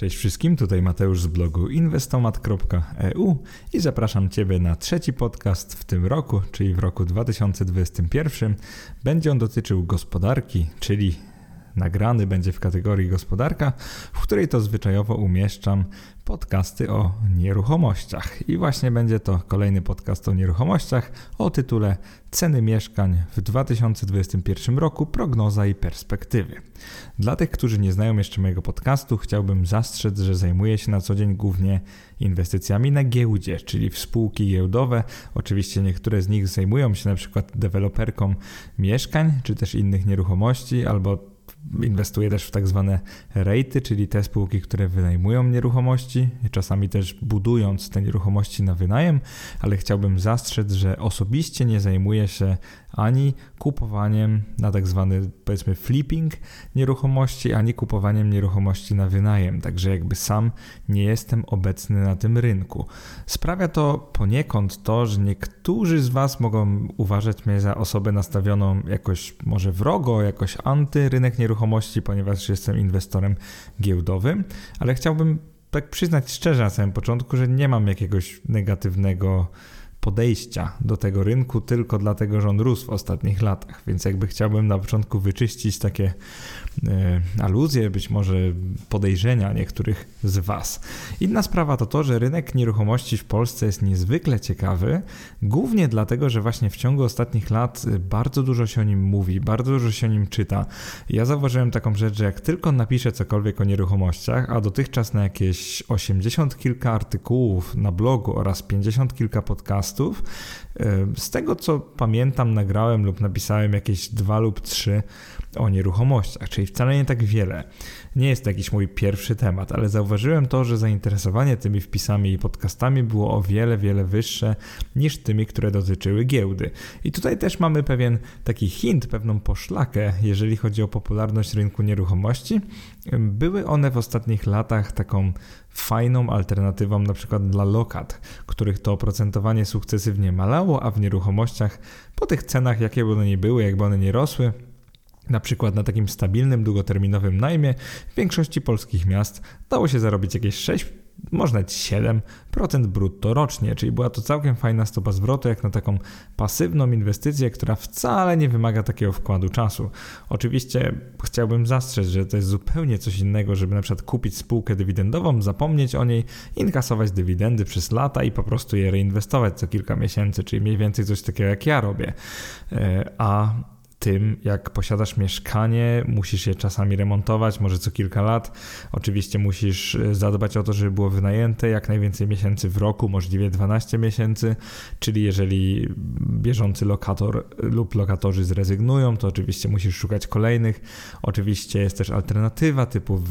Cześć wszystkim, tutaj Mateusz z blogu inwestomat.eu i zapraszam Ciebie na trzeci podcast w tym roku, czyli w roku 2021. Będzie on dotyczył gospodarki, czyli nagrany będzie w kategorii gospodarka, w której to zwyczajowo umieszczam podcasty o nieruchomościach. I właśnie będzie to kolejny podcast o nieruchomościach o tytule Ceny mieszkań w 2021 roku, prognoza i perspektywy. Dla tych, którzy nie znają jeszcze mojego podcastu, chciałbym zastrzec, że zajmuję się na co dzień głównie inwestycjami na giełdzie, czyli w spółki giełdowe. Oczywiście niektóre z nich zajmują się na przykład deweloperką mieszkań czy też innych nieruchomości albo Inwestuję też w tak zwane rejty, czyli te spółki, które wynajmują nieruchomości, czasami też budując te nieruchomości na wynajem, ale chciałbym zastrzec, że osobiście nie zajmuję się ani kupowaniem na tak zwany powiedzmy flipping nieruchomości, ani kupowaniem nieruchomości na wynajem. Także jakby sam nie jestem obecny na tym rynku. Sprawia to poniekąd to, że niektórzy z Was mogą uważać mnie za osobę nastawioną jakoś może wrogo, jakoś anty rynek nieruchomości, ponieważ jestem inwestorem giełdowym, ale chciałbym tak przyznać szczerze na samym początku, że nie mam jakiegoś negatywnego podejścia do tego rynku tylko dlatego, że on rósł w ostatnich latach. Więc jakby chciałbym na początku wyczyścić takie aluzje, być może podejrzenia niektórych z Was. Inna sprawa to to, że rynek nieruchomości w Polsce jest niezwykle ciekawy, głównie dlatego, że właśnie w ciągu ostatnich lat bardzo dużo się o nim mówi, bardzo dużo się o nim czyta. Ja zauważyłem taką rzecz, że jak tylko napiszę cokolwiek o nieruchomościach, a dotychczas na jakieś 80 kilka artykułów na blogu oraz 50 kilka podcastów, podcastów. Z tego co pamiętam, nagrałem lub napisałem jakieś dwa lub trzy o nieruchomościach, czyli wcale nie tak wiele. Nie jest to jakiś mój pierwszy temat, ale zauważyłem to, że zainteresowanie tymi wpisami i podcastami było o wiele, wiele wyższe niż tymi, które dotyczyły giełdy. I tutaj też mamy pewien taki hint, pewną poszlakę, jeżeli chodzi o popularność rynku nieruchomości. Były one w ostatnich latach taką fajną alternatywą na przykład dla lokat, których to oprocentowanie sukcesywnie malało, a w nieruchomościach po tych cenach, jakie by one nie były, jakby one nie rosły, na przykład na takim stabilnym, długoterminowym najmie w większości polskich miast dało się zarobić jakieś 6 można nawet 7% brutto rocznie, czyli była to całkiem fajna stopa zwrotu, jak na taką pasywną inwestycję, która wcale nie wymaga takiego wkładu czasu. Oczywiście chciałbym zastrzec, że to jest zupełnie coś innego, żeby na przykład kupić spółkę dywidendową, zapomnieć o niej, inkasować dywidendy przez lata i po prostu je reinwestować co kilka miesięcy, czyli mniej więcej coś takiego jak ja robię. E, a tym, jak posiadasz mieszkanie, musisz je czasami remontować, może co kilka lat. Oczywiście musisz e, zadbać o to, żeby było wynajęte jak najwięcej miesięcy w roku, możliwie 12 miesięcy, czyli jeżeli bieżący lokator lub lokatorzy zrezygnują, to oczywiście musisz szukać kolejnych. Oczywiście jest też alternatywa typu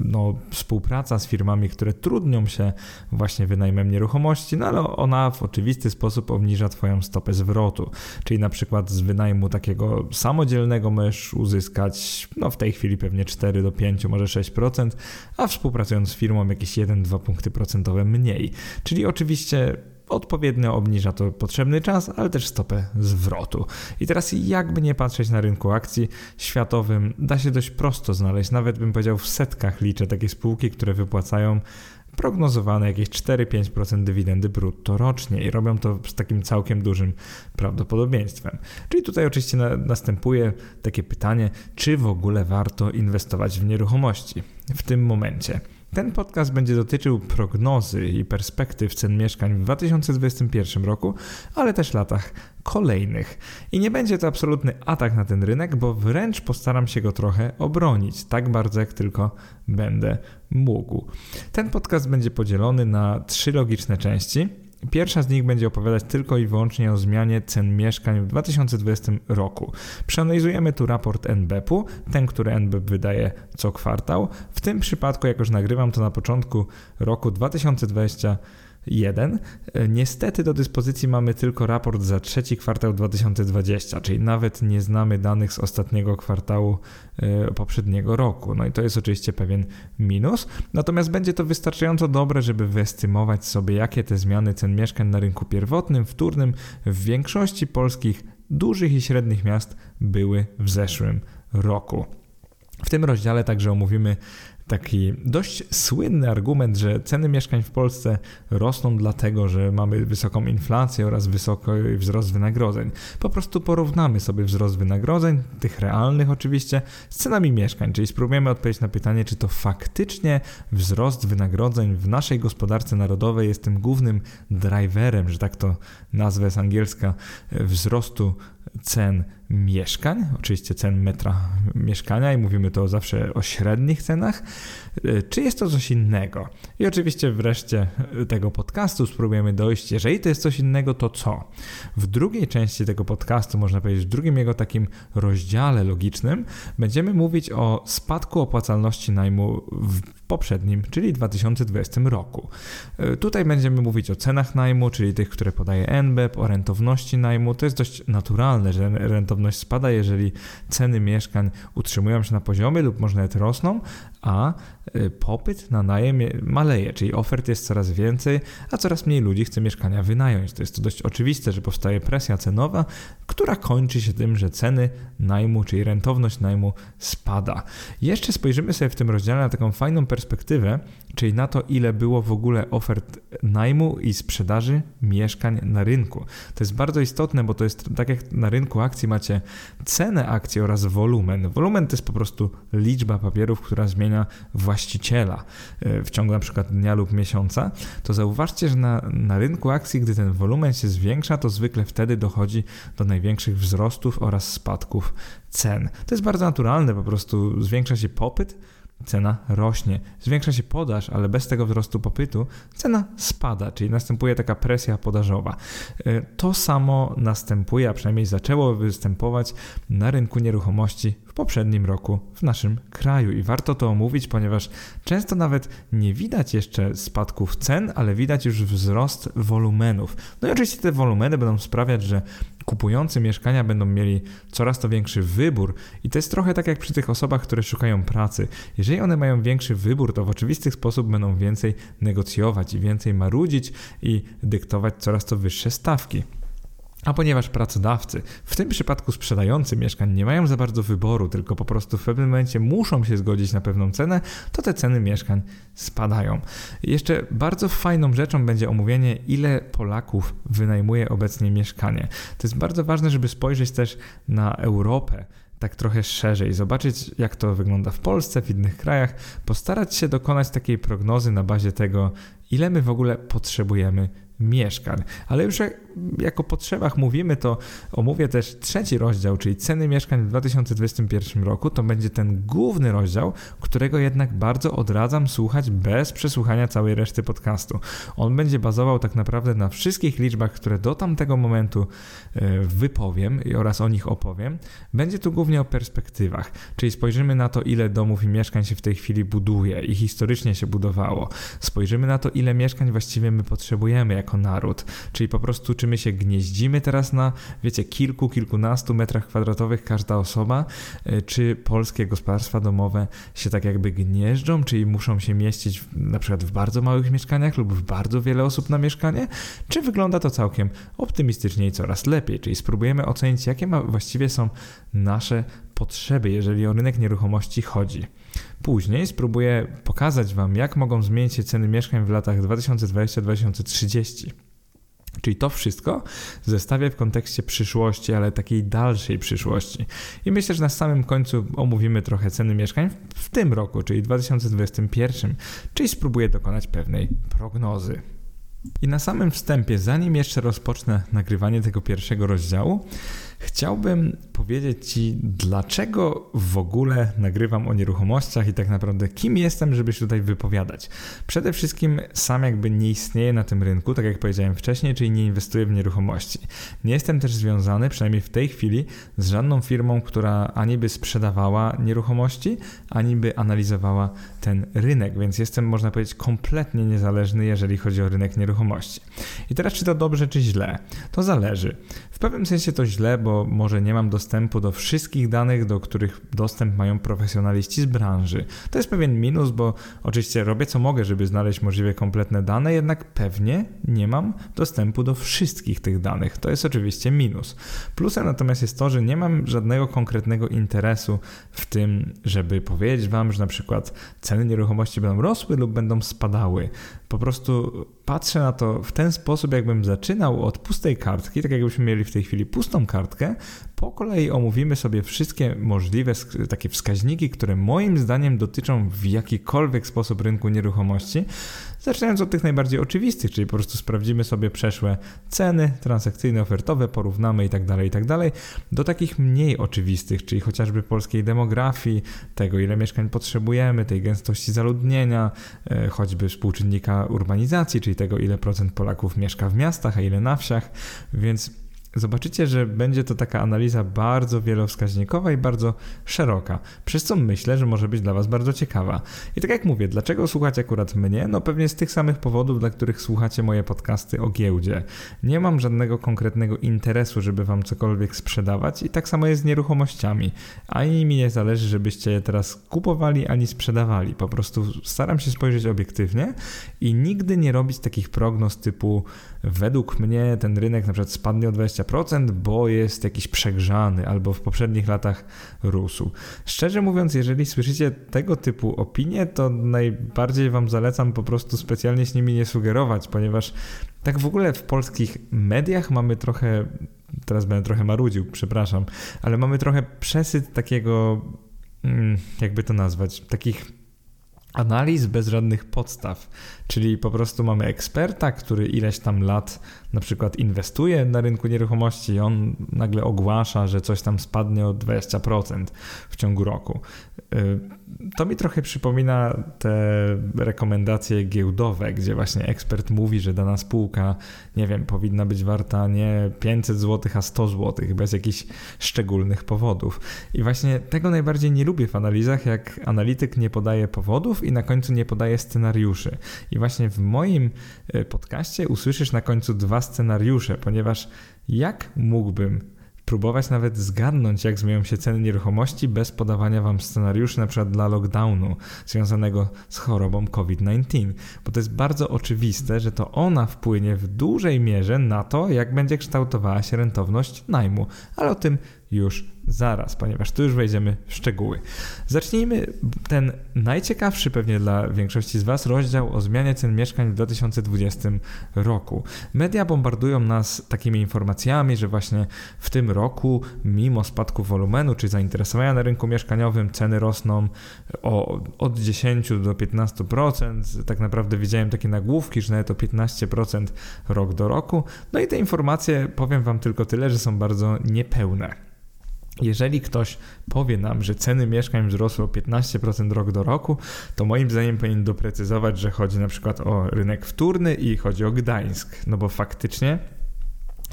no, współpraca z firmami, które trudnią się właśnie wynajmem nieruchomości, no ale ona w oczywisty sposób obniża Twoją stopę zwrotu, czyli na przykład z wynajmu takiego samodzielnego możesz uzyskać no w tej chwili pewnie 4 do 5, może 6%, a współpracując z firmą jakieś 1-2 punkty procentowe mniej. Czyli oczywiście odpowiednio obniża to potrzebny czas, ale też stopę zwrotu. I teraz jakby nie patrzeć na rynku akcji światowym, da się dość prosto znaleźć, nawet bym powiedział w setkach liczę takie spółki, które wypłacają prognozowane jakieś 4-5% dywidendy brutto rocznie i robią to z takim całkiem dużym prawdopodobieństwem. Czyli tutaj oczywiście na, następuje takie pytanie, czy w ogóle warto inwestować w nieruchomości w tym momencie. Ten podcast będzie dotyczył prognozy i perspektyw cen mieszkań w 2021 roku, ale też latach kolejnych. I nie będzie to absolutny atak na ten rynek, bo wręcz postaram się go trochę obronić, tak bardzo jak tylko będę mógł. Ten podcast będzie podzielony na trzy logiczne części. Pierwsza z nich będzie opowiadać tylko i wyłącznie o zmianie cen mieszkań w 2020 roku. Przeanalizujemy tu raport NBP-u, ten, który NBP wydaje co kwartał. W tym przypadku, jak już nagrywam to na początku roku 2020, 1. E, niestety do dyspozycji mamy tylko raport za trzeci kwartał 2020, czyli nawet nie znamy danych z ostatniego kwartału e, poprzedniego roku. No i to jest oczywiście pewien minus. Natomiast będzie to wystarczająco dobre, żeby wyestymować sobie, jakie te zmiany cen mieszkań na rynku pierwotnym, wtórnym w większości polskich dużych i średnich miast były w zeszłym roku. W tym rozdziale także omówimy taki dość słynny argument, że ceny mieszkań w Polsce rosną dlatego, że mamy wysoką inflację oraz wysoki wzrost wynagrodzeń. Po prostu porównamy sobie wzrost wynagrodzeń, tych realnych oczywiście, z cenami mieszkań, czyli spróbujemy odpowiedzieć na pytanie, czy to faktycznie wzrost wynagrodzeń w naszej gospodarce narodowej jest tym głównym driverem, że tak to nazwę z angielska, wzrostu cen mieszkań, oczywiście cen metra mieszkania i mówimy to zawsze o średnich cenach, czy jest to coś innego? I oczywiście wreszcie tego podcastu spróbujemy dojść, jeżeli to jest coś innego, to co? W drugiej części tego podcastu, można powiedzieć, w drugim jego takim rozdziale logicznym, będziemy mówić o spadku opłacalności najmu w poprzednim, czyli 2020 roku. E, tutaj będziemy mówić o cenach najmu, czyli tych, które podaje NBEP, o rentowności najmu. To jest dość naturalne, że rentowność spada, jeżeli ceny mieszkań utrzymują się na poziomie lub może nawet rosną, a y, popyt na najem maleje, czyli ofert jest coraz więcej, a coraz mniej ludzi chce mieszkania wynająć. To jest to dość oczywiste, że powstaje presja cenowa, która kończy się tym, że ceny najmu, czyli rentowność najmu spada. Jeszcze spojrzymy sobie w tym rozdziale na taką fajną perspektywę, czyli na to, ile było w ogóle ofert najmu i sprzedaży mieszkań na rynku. To jest bardzo istotne, bo to jest tak jak na rynku akcji macie cenę akcji oraz wolumen. Wolumen to jest po prostu liczba papierów, która zmienia właściciela e, w ciągu na przykład dnia lub miesiąca, to zauważcie, że na, na rynku akcji, gdy ten wolumen się zwiększa, to zwykle wtedy dochodzi do największych wzrostów oraz spadków cen. To jest bardzo naturalne, po prostu zwiększa się popyt, cena rośnie. Zwiększa się podaż, ale bez tego wzrostu popytu cena spada, czyli następuje taka presja podażowa. E, to samo następuje, a przynajmniej zaczęło występować na rynku nieruchomości poprzednim roku w naszym kraju. I warto to omówić, ponieważ często nawet nie widać jeszcze spadków cen, ale widać już wzrost wolumenów. No i oczywiście te wolumeny będą sprawiać, że kupujący mieszkania będą mieli coraz to większy wybór i to jest trochę tak jak przy tych osobach, które szukają pracy. Jeżeli one mają większy wybór, to w oczywisty sposób będą więcej negocjować i więcej marudzić i dyktować coraz to wyższe stawki. A ponieważ pracodawcy, w tym przypadku sprzedający mieszkań, nie mają za bardzo wyboru, tylko po prostu w pewnym momencie muszą się zgodzić na pewną cenę, to te ceny mieszkań spadają. jeszcze bardzo fajną rzeczą będzie omówienie, ile Polaków wynajmuje obecnie mieszkanie. To jest bardzo ważne, żeby spojrzeć też na Europę tak trochę szerzej, zobaczyć jak to wygląda w Polsce, w innych krajach, postarać się dokonać takiej prognozy na bazie tego, ile my w ogóle potrzebujemy mieszkań. Ale już jak, o potrzebach mówimy, to omówię też trzeci rozdział, czyli ceny mieszkań w 2021 roku. To będzie ten główny rozdział, którego jednak bardzo odradzam słuchać bez przesłuchania całej reszty podcastu. On będzie bazował tak naprawdę na wszystkich liczbach, które do tamtego momentu e, wypowiem oraz o nich opowiem. Będzie tu głównie o perspektywach, czyli spojrzymy na to, ile domów i mieszkań się w tej chwili buduje i historycznie się budowało. Spojrzymy na to, ile mieszkań właściwie my potrzebujemy, jak jako naród. Czyli po prostu, czy my się gnieździmy teraz na, wiecie, kilku, kilkunastu metrach kwadratowych każda osoba, e, czy polskie gospodarstwa domowe się tak jakby gnieżdżą, czyli muszą się mieścić w, na przykład w bardzo małych mieszkaniach lub w bardzo wiele osób na mieszkanie, czy wygląda to całkiem optymistycznie i coraz lepiej, czyli spróbujemy ocenić, jakie ma, właściwie są nasze potrzeby, jeżeli o rynek nieruchomości chodzi. Później spróbuję pokazać Wam, jak mogą zmienić się ceny mieszkań w latach 2020-2030. Czyli to wszystko zestawię w kontekście przyszłości, ale takiej dalszej przyszłości. I myślę, że na samym końcu omówimy trochę ceny mieszkań w tym roku, czyli 2021, czyli spróbuję dokonać pewnej prognozy. I na samym wstępie, zanim jeszcze rozpocznę nagrywanie tego pierwszego rozdziału, Chciałbym powiedzieć Ci, dlaczego w ogóle nagrywam o nieruchomościach i tak naprawdę kim jestem, żeby się tutaj wypowiadać. Przede wszystkim sam jakby nie istnieję na tym rynku, tak jak powiedziałem wcześniej, czyli nie inwestuję w nieruchomości. Nie jestem też związany, przynajmniej w tej chwili, z żadną firmą, która ani by sprzedawała nieruchomości, ani by analizowała ten rynek, więc jestem, można powiedzieć, kompletnie niezależny, jeżeli chodzi o rynek nieruchomości. I teraz, czy to dobrze, czy źle? To zależy. W pewnym sensie to źle, bo może nie mam dostępu do wszystkich danych, do których dostęp mają profesjonaliści z branży. To jest pewien minus, bo oczywiście robię co mogę, żeby znaleźć możliwie kompletne dane, jednak pewnie nie mam dostępu do wszystkich tych danych. To jest oczywiście minus. Plusem natomiast jest to, że nie mam żadnego konkretnego interesu w tym, żeby powiedzieć Wam, że na przykład ceny nieruchomości będą rosły lub będą spadały. Po prostu patrzę na to w ten sposób, jakbym zaczynał od pustej kartki, tak jakbyśmy mieli w tej chwili pustą kartkę. Po kolei omówimy sobie wszystkie możliwe takie wskaźniki, które moim zdaniem dotyczą w jakikolwiek sposób rynku nieruchomości. Zaczynając od tych najbardziej oczywistych, czyli po prostu sprawdzimy sobie przeszłe ceny transakcyjne, ofertowe, porównamy i tak dalej, i tak do takich mniej oczywistych, czyli chociażby polskiej demografii, tego ile mieszkań potrzebujemy, tej gęstości zaludnienia, e, choćby współczynnika urbanizacji, czyli tego ile procent Polaków mieszka w miastach, a ile na wsiach, więc zobaczycie, że będzie to taka analiza bardzo wielowskaźnikowa i bardzo szeroka, przez co myślę, że może być dla Was bardzo ciekawa. I tak jak mówię, dlaczego słuchać akurat mnie? No pewnie z tych samych powodów, dla których słuchacie moje podcasty o giełdzie. Nie mam żadnego konkretnego interesu, żeby Wam cokolwiek sprzedawać i tak samo jest z nieruchomościami. Ani mi nie zależy, żebyście je teraz kupowali, ani sprzedawali. Po prostu staram się spojrzeć obiektywnie i nigdy nie robić takich prognoz typu według mnie ten rynek na przykład spadnie o 20%, bo jest jakiś przegrzany albo w poprzednich latach rósł. Szczerze mówiąc, jeżeli słyszycie tego typu opinie, to najbardziej Wam zalecam po prostu specjalnie z nimi nie sugerować, ponieważ tak w ogóle w polskich mediach mamy trochę, teraz będę trochę marudził, przepraszam, ale mamy trochę przesyt takiego, mm, jakby to nazwać, takich analiz bez żadnych podstaw. Czyli po prostu mamy eksperta, który ileś tam lat na przykład inwestuje na rynku nieruchomości i on nagle ogłasza, że coś tam spadnie o 20% w ciągu roku. Y, to mi trochę przypomina te rekomendacje giełdowe, gdzie właśnie ekspert mówi, że dana spółka, nie wiem, powinna być warta nie 500 zł, a 100 zł, bez jakichś szczególnych powodów. I właśnie tego najbardziej nie lubię w analizach, jak analityk nie podaje powodów i na końcu nie podaje scenariuszy. I właśnie w moim y, podcaście usłyszysz na końcu dwa scenariusze, ponieważ jak mógłbym próbować nawet zgadnąć, jak zmienią się ceny nieruchomości bez podawania wam scenariuszy na przykład dla lockdownu związanego z chorobą COVID-19, bo to jest bardzo oczywiste, że to ona wpłynie w dużej mierze na to, jak będzie kształtowała się rentowność najmu, ale o tym już zaraz, ponieważ tu już wejdziemy w szczegóły. Zacznijmy ten najciekawszy pewnie dla większości z Was rozdział o zmianie cen mieszkań w 2020 roku. Media bombardują nas takimi informacjami, że właśnie w tym roku, mimo spadku wolumenu czy zainteresowania na rynku mieszkaniowym, ceny rosną o, od 10 do 15%. Tak naprawdę widziałem takie nagłówki, że nawet o 15% rok do roku. No i te informacje, powiem Wam tylko tyle, że są bardzo niepełne. Jeżeli ktoś powie nam, że ceny mieszkań wzrosły o 15% rok do roku, to moim zdaniem powinien doprecyzować, że chodzi na przykład o rynek wtórny i chodzi o Gdańsk. No bo faktycznie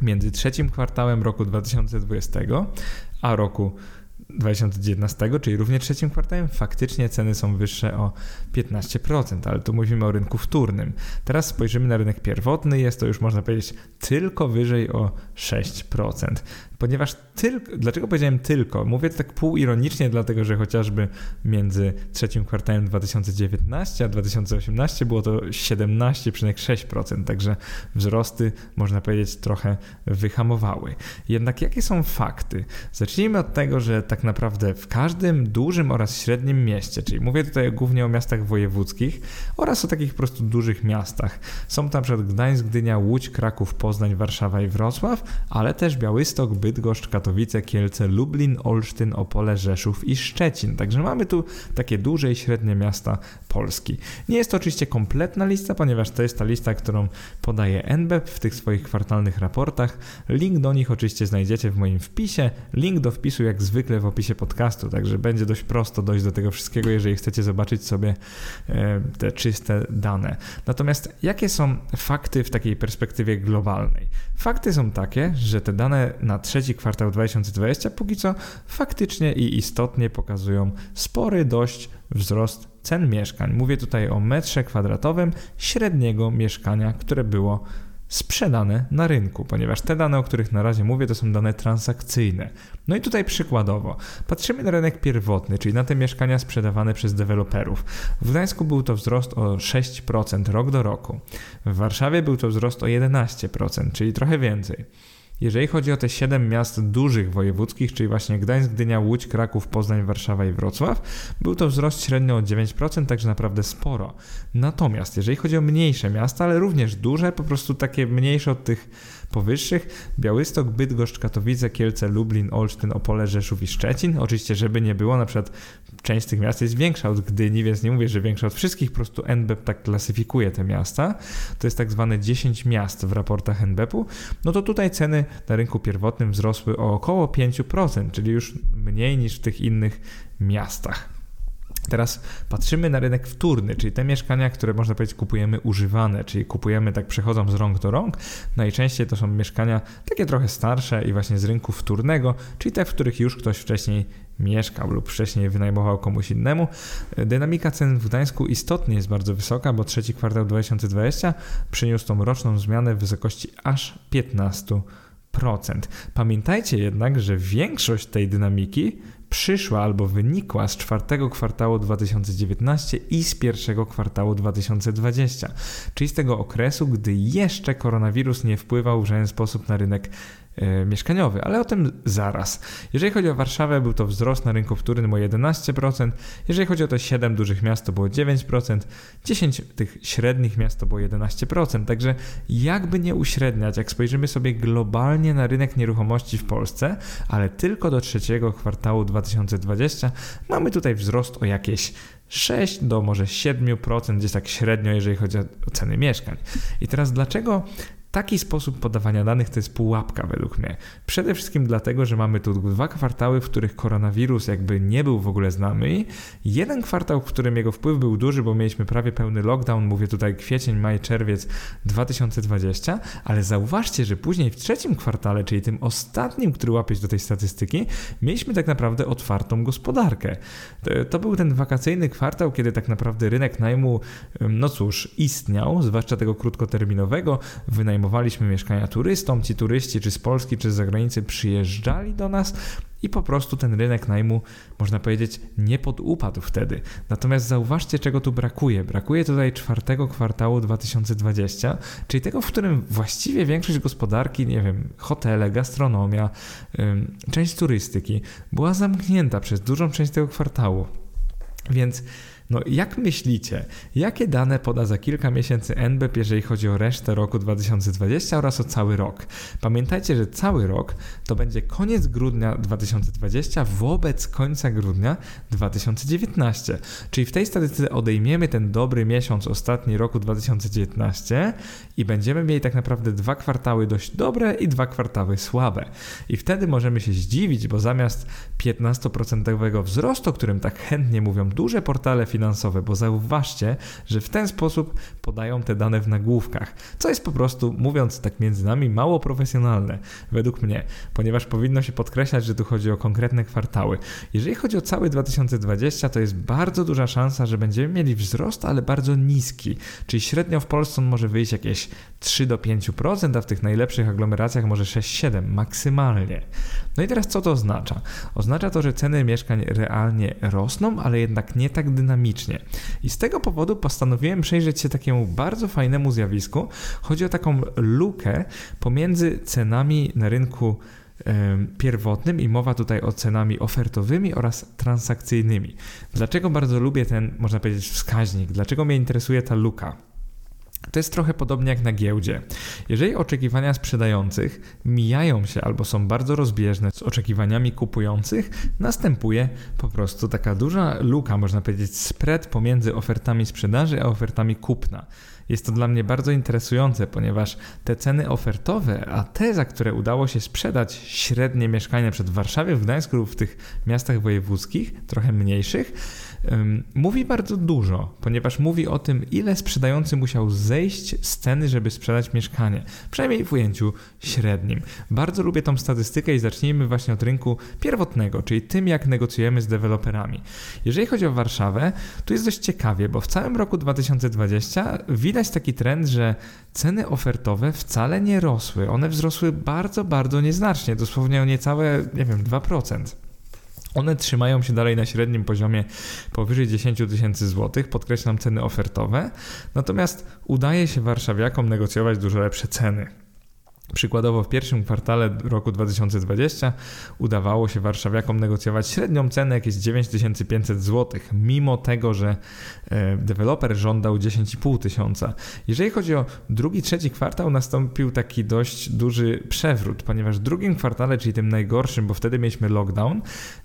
między trzecim kwartałem roku 2020 a roku 2019, czyli równie trzecim kwartałem, faktycznie ceny są wyższe o 15%, ale tu mówimy o rynku wtórnym. Teraz spojrzymy na rynek pierwotny, jest to już można powiedzieć tylko wyżej o 6% ponieważ tylko, dlaczego powiedziałem tylko? Mówię to tak półironicznie, dlatego że chociażby między trzecim kwartałem 2019 a 2018 było to 17,6%, także wzrosty, można powiedzieć, trochę wyhamowały. Jednak jakie są fakty? Zacznijmy od tego, że tak naprawdę w każdym dużym oraz średnim mieście, czyli mówię tutaj głównie o miastach wojewódzkich oraz o takich po prostu dużych miastach. Są tam przykład Gdańsk, Gdynia, Łódź, Kraków, Poznań, Warszawa i Wrocław, ale też Białystok, Bydgoszcz, Bydgoszcz, Katowice, Kielce, Lublin, Olsztyn, Opole, Rzeszów i Szczecin. Także mamy tu takie duże i średnie miasta Polski. Nie jest to oczywiście kompletna lista, ponieważ to jest ta lista, którą podaje NBEP w tych swoich kwartalnych raportach. Link do nich oczywiście znajdziecie w moim wpisie. Link do wpisu jak zwykle w opisie podcastu, także będzie dość prosto dojść do tego wszystkiego, jeżeli chcecie zobaczyć sobie e, te czyste dane. Natomiast jakie są fakty w takiej perspektywie globalnej? Fakty są takie, że te dane na trzeci kwartał 2020 póki co faktycznie i istotnie pokazują spory dość wzrost cen mieszkań. Mówię tutaj o metrze kwadratowym średniego mieszkania, które było sprzedane na rynku, ponieważ te dane, o których na razie mówię, to są dane transakcyjne. No i tutaj przykładowo, patrzymy na rynek pierwotny, czyli na te mieszkania sprzedawane przez deweloperów. W Gdańsku był to wzrost o 6% rok do roku. W Warszawie był to wzrost o 11%, czyli trochę więcej. Jeżeli chodzi o te 7 miast dużych wojewódzkich, czyli właśnie Gdańsk, Gdynia, Łódź, Kraków, Poznań, Warszawa i Wrocław, był to wzrost średnio o 9%, także naprawdę sporo. Natomiast jeżeli chodzi o mniejsze miasta, ale również duże, po prostu takie mniejsze od tych powyższych Białystok, Bydgoszcz, Katowice, Kielce, Lublin, Olsztyn, Opole, Rzeszów i Szczecin. Oczywiście, żeby nie było, na przykład część z tych miast jest większa od Gdyni, więc nie mówię, że większa od wszystkich, po prostu NBEP tak klasyfikuje te miasta. To jest tak zwane 10 miast w raportach NBEP-u. No to tutaj ceny na rynku pierwotnym wzrosły o około 5%, czyli już mniej niż w tych innych miastach. Teraz patrzymy na rynek wtórny, czyli te mieszkania, które można powiedzieć kupujemy używane, czyli kupujemy tak przechodzą z rąk do rąk. Najczęściej to są mieszkania takie trochę starsze i właśnie z rynku wtórnego, czyli te, w których już ktoś wcześniej mieszkał lub wcześniej wynajmował komuś innemu. Dynamika cen w Gdańsku istotnie jest bardzo wysoka, bo trzeci kwartał 2020 przyniósł tą roczną zmianę w wysokości aż 15%. Pamiętajcie jednak, że większość tej dynamiki przyszła albo wynikła z czwartego kwartału 2019 i z pierwszego kwartału 2020, czyli z tego okresu, gdy jeszcze koronawirus nie wpływał w żaden sposób na rynek mieszkaniowy, ale o tym zaraz. Jeżeli chodzi o Warszawę, był to wzrost na rynku wtórnym o 11%, jeżeli chodzi o te 7 dużych miast, to było 9%, 10 tych średnich miast to było 11%, także jakby nie uśredniać, jak spojrzymy sobie globalnie na rynek nieruchomości w Polsce, ale tylko do trzeciego kwartału 2020, mamy tutaj wzrost o jakieś 6 do może 7%, gdzieś tak średnio, jeżeli chodzi o ceny mieszkań. I teraz dlaczego Taki sposób podawania danych to jest pułapka według mnie. Przede wszystkim dlatego, że mamy tu dwa kwartały, w których koronawirus jakby nie był w ogóle znany. Jeden kwartał, w którym jego wpływ był duży, bo mieliśmy prawie pełny lockdown, mówię tutaj kwiecień, maj, czerwiec 2020, ale zauważcie, że później w trzecim kwartale, czyli tym ostatnim, który łapieć do tej statystyki, mieliśmy tak naprawdę otwartą gospodarkę. To był ten wakacyjny kwartał, kiedy tak naprawdę rynek najmu, no cóż, istniał, zwłaszcza tego krótkoterminowego, wynajmowania wynajmowaliśmy mieszkania turystom, ci turyści czy z Polski, czy z zagranicy przyjeżdżali do nas i po prostu ten rynek najmu, można powiedzieć, nie podupadł wtedy. Natomiast zauważcie, czego tu brakuje. Brakuje tutaj czwartego kwartału 2020, czyli tego, w którym właściwie większość gospodarki, nie wiem, hotele, gastronomia, część turystyki była zamknięta przez dużą część tego kwartału. Więc no jak myślicie, jakie dane poda za kilka miesięcy NBP, jeżeli chodzi o resztę roku 2020 oraz o cały rok? Pamiętajcie, że cały rok to będzie koniec grudnia 2020 wobec końca grudnia 2019. Czyli w tej statystyce odejmiemy ten dobry miesiąc ostatni roku 2019 i będziemy mieli tak naprawdę dwa kwartały dość dobre i dwa kwartały słabe. I wtedy możemy się zdziwić, bo zamiast 15% wzrostu, o którym tak chętnie mówią duże portale finansowe, bo zauważcie, że w ten sposób podają te dane w nagłówkach, co jest po prostu, mówiąc tak między nami, mało profesjonalne, według mnie, ponieważ powinno się podkreślać, że tu chodzi o konkretne kwartały. Jeżeli chodzi o cały 2020, to jest bardzo duża szansa, że będziemy mieli wzrost, ale bardzo niski, czyli średnio w Polsce on może wyjść jakieś 3 do 5%, a w tych najlepszych aglomeracjach może 6-7 maksymalnie. No i teraz co to oznacza? Oznacza to, że ceny mieszkań realnie rosną, ale jednak nie tak dynamicznie. I z tego powodu postanowiłem przejrzeć się takiemu bardzo fajnemu zjawisku. Chodzi o taką lukę pomiędzy cenami na rynku pierwotnym i mowa tutaj o cenami ofertowymi oraz transakcyjnymi. Dlaczego bardzo lubię ten, można powiedzieć, wskaźnik? Dlaczego mnie interesuje ta luka? To jest trochę podobnie jak na giełdzie. Jeżeli oczekiwania sprzedających mijają się albo są bardzo rozbieżne z oczekiwaniami kupujących, następuje po prostu taka duża luka, można powiedzieć, spread pomiędzy ofertami sprzedaży a ofertami kupna. Jest to dla mnie bardzo interesujące, ponieważ te ceny ofertowe, a te, za które udało się sprzedać średnie mieszkania przed Warszawie, w Gdańsku lub w tych miastach wojewódzkich, trochę mniejszych, mówi bardzo dużo, ponieważ mówi o tym, ile sprzedający musiał zejść z ceny, żeby sprzedać mieszkanie. Przynajmniej w ujęciu średnim. Bardzo lubię tą statystykę i zacznijmy właśnie od rynku pierwotnego, czyli tym, jak negocjujemy z deweloperami. Jeżeli chodzi o Warszawę, tu jest dość ciekawie, bo w całym roku 2020 widać taki trend, że ceny ofertowe wcale nie rosły. One wzrosły bardzo, bardzo nieznacznie, dosłownie o niecałe, nie wiem, 2%. One trzymają się dalej na średnim poziomie powyżej 10 tysięcy złotych, podkreślam ceny ofertowe, natomiast udaje się warszawiakom negocjować dużo lepsze ceny. Przykładowo w pierwszym kwartale roku 2020 udawało się warszawiakom negocjować średnią cenę jakieś 9500 zł, mimo tego, że e, deweloper żądał 10,5 tysiąca. Jeżeli chodzi o drugi, trzeci kwartał, nastąpił taki dość duży przewrót, ponieważ w drugim kwartale, czyli tym najgorszym, bo wtedy mieliśmy lockdown,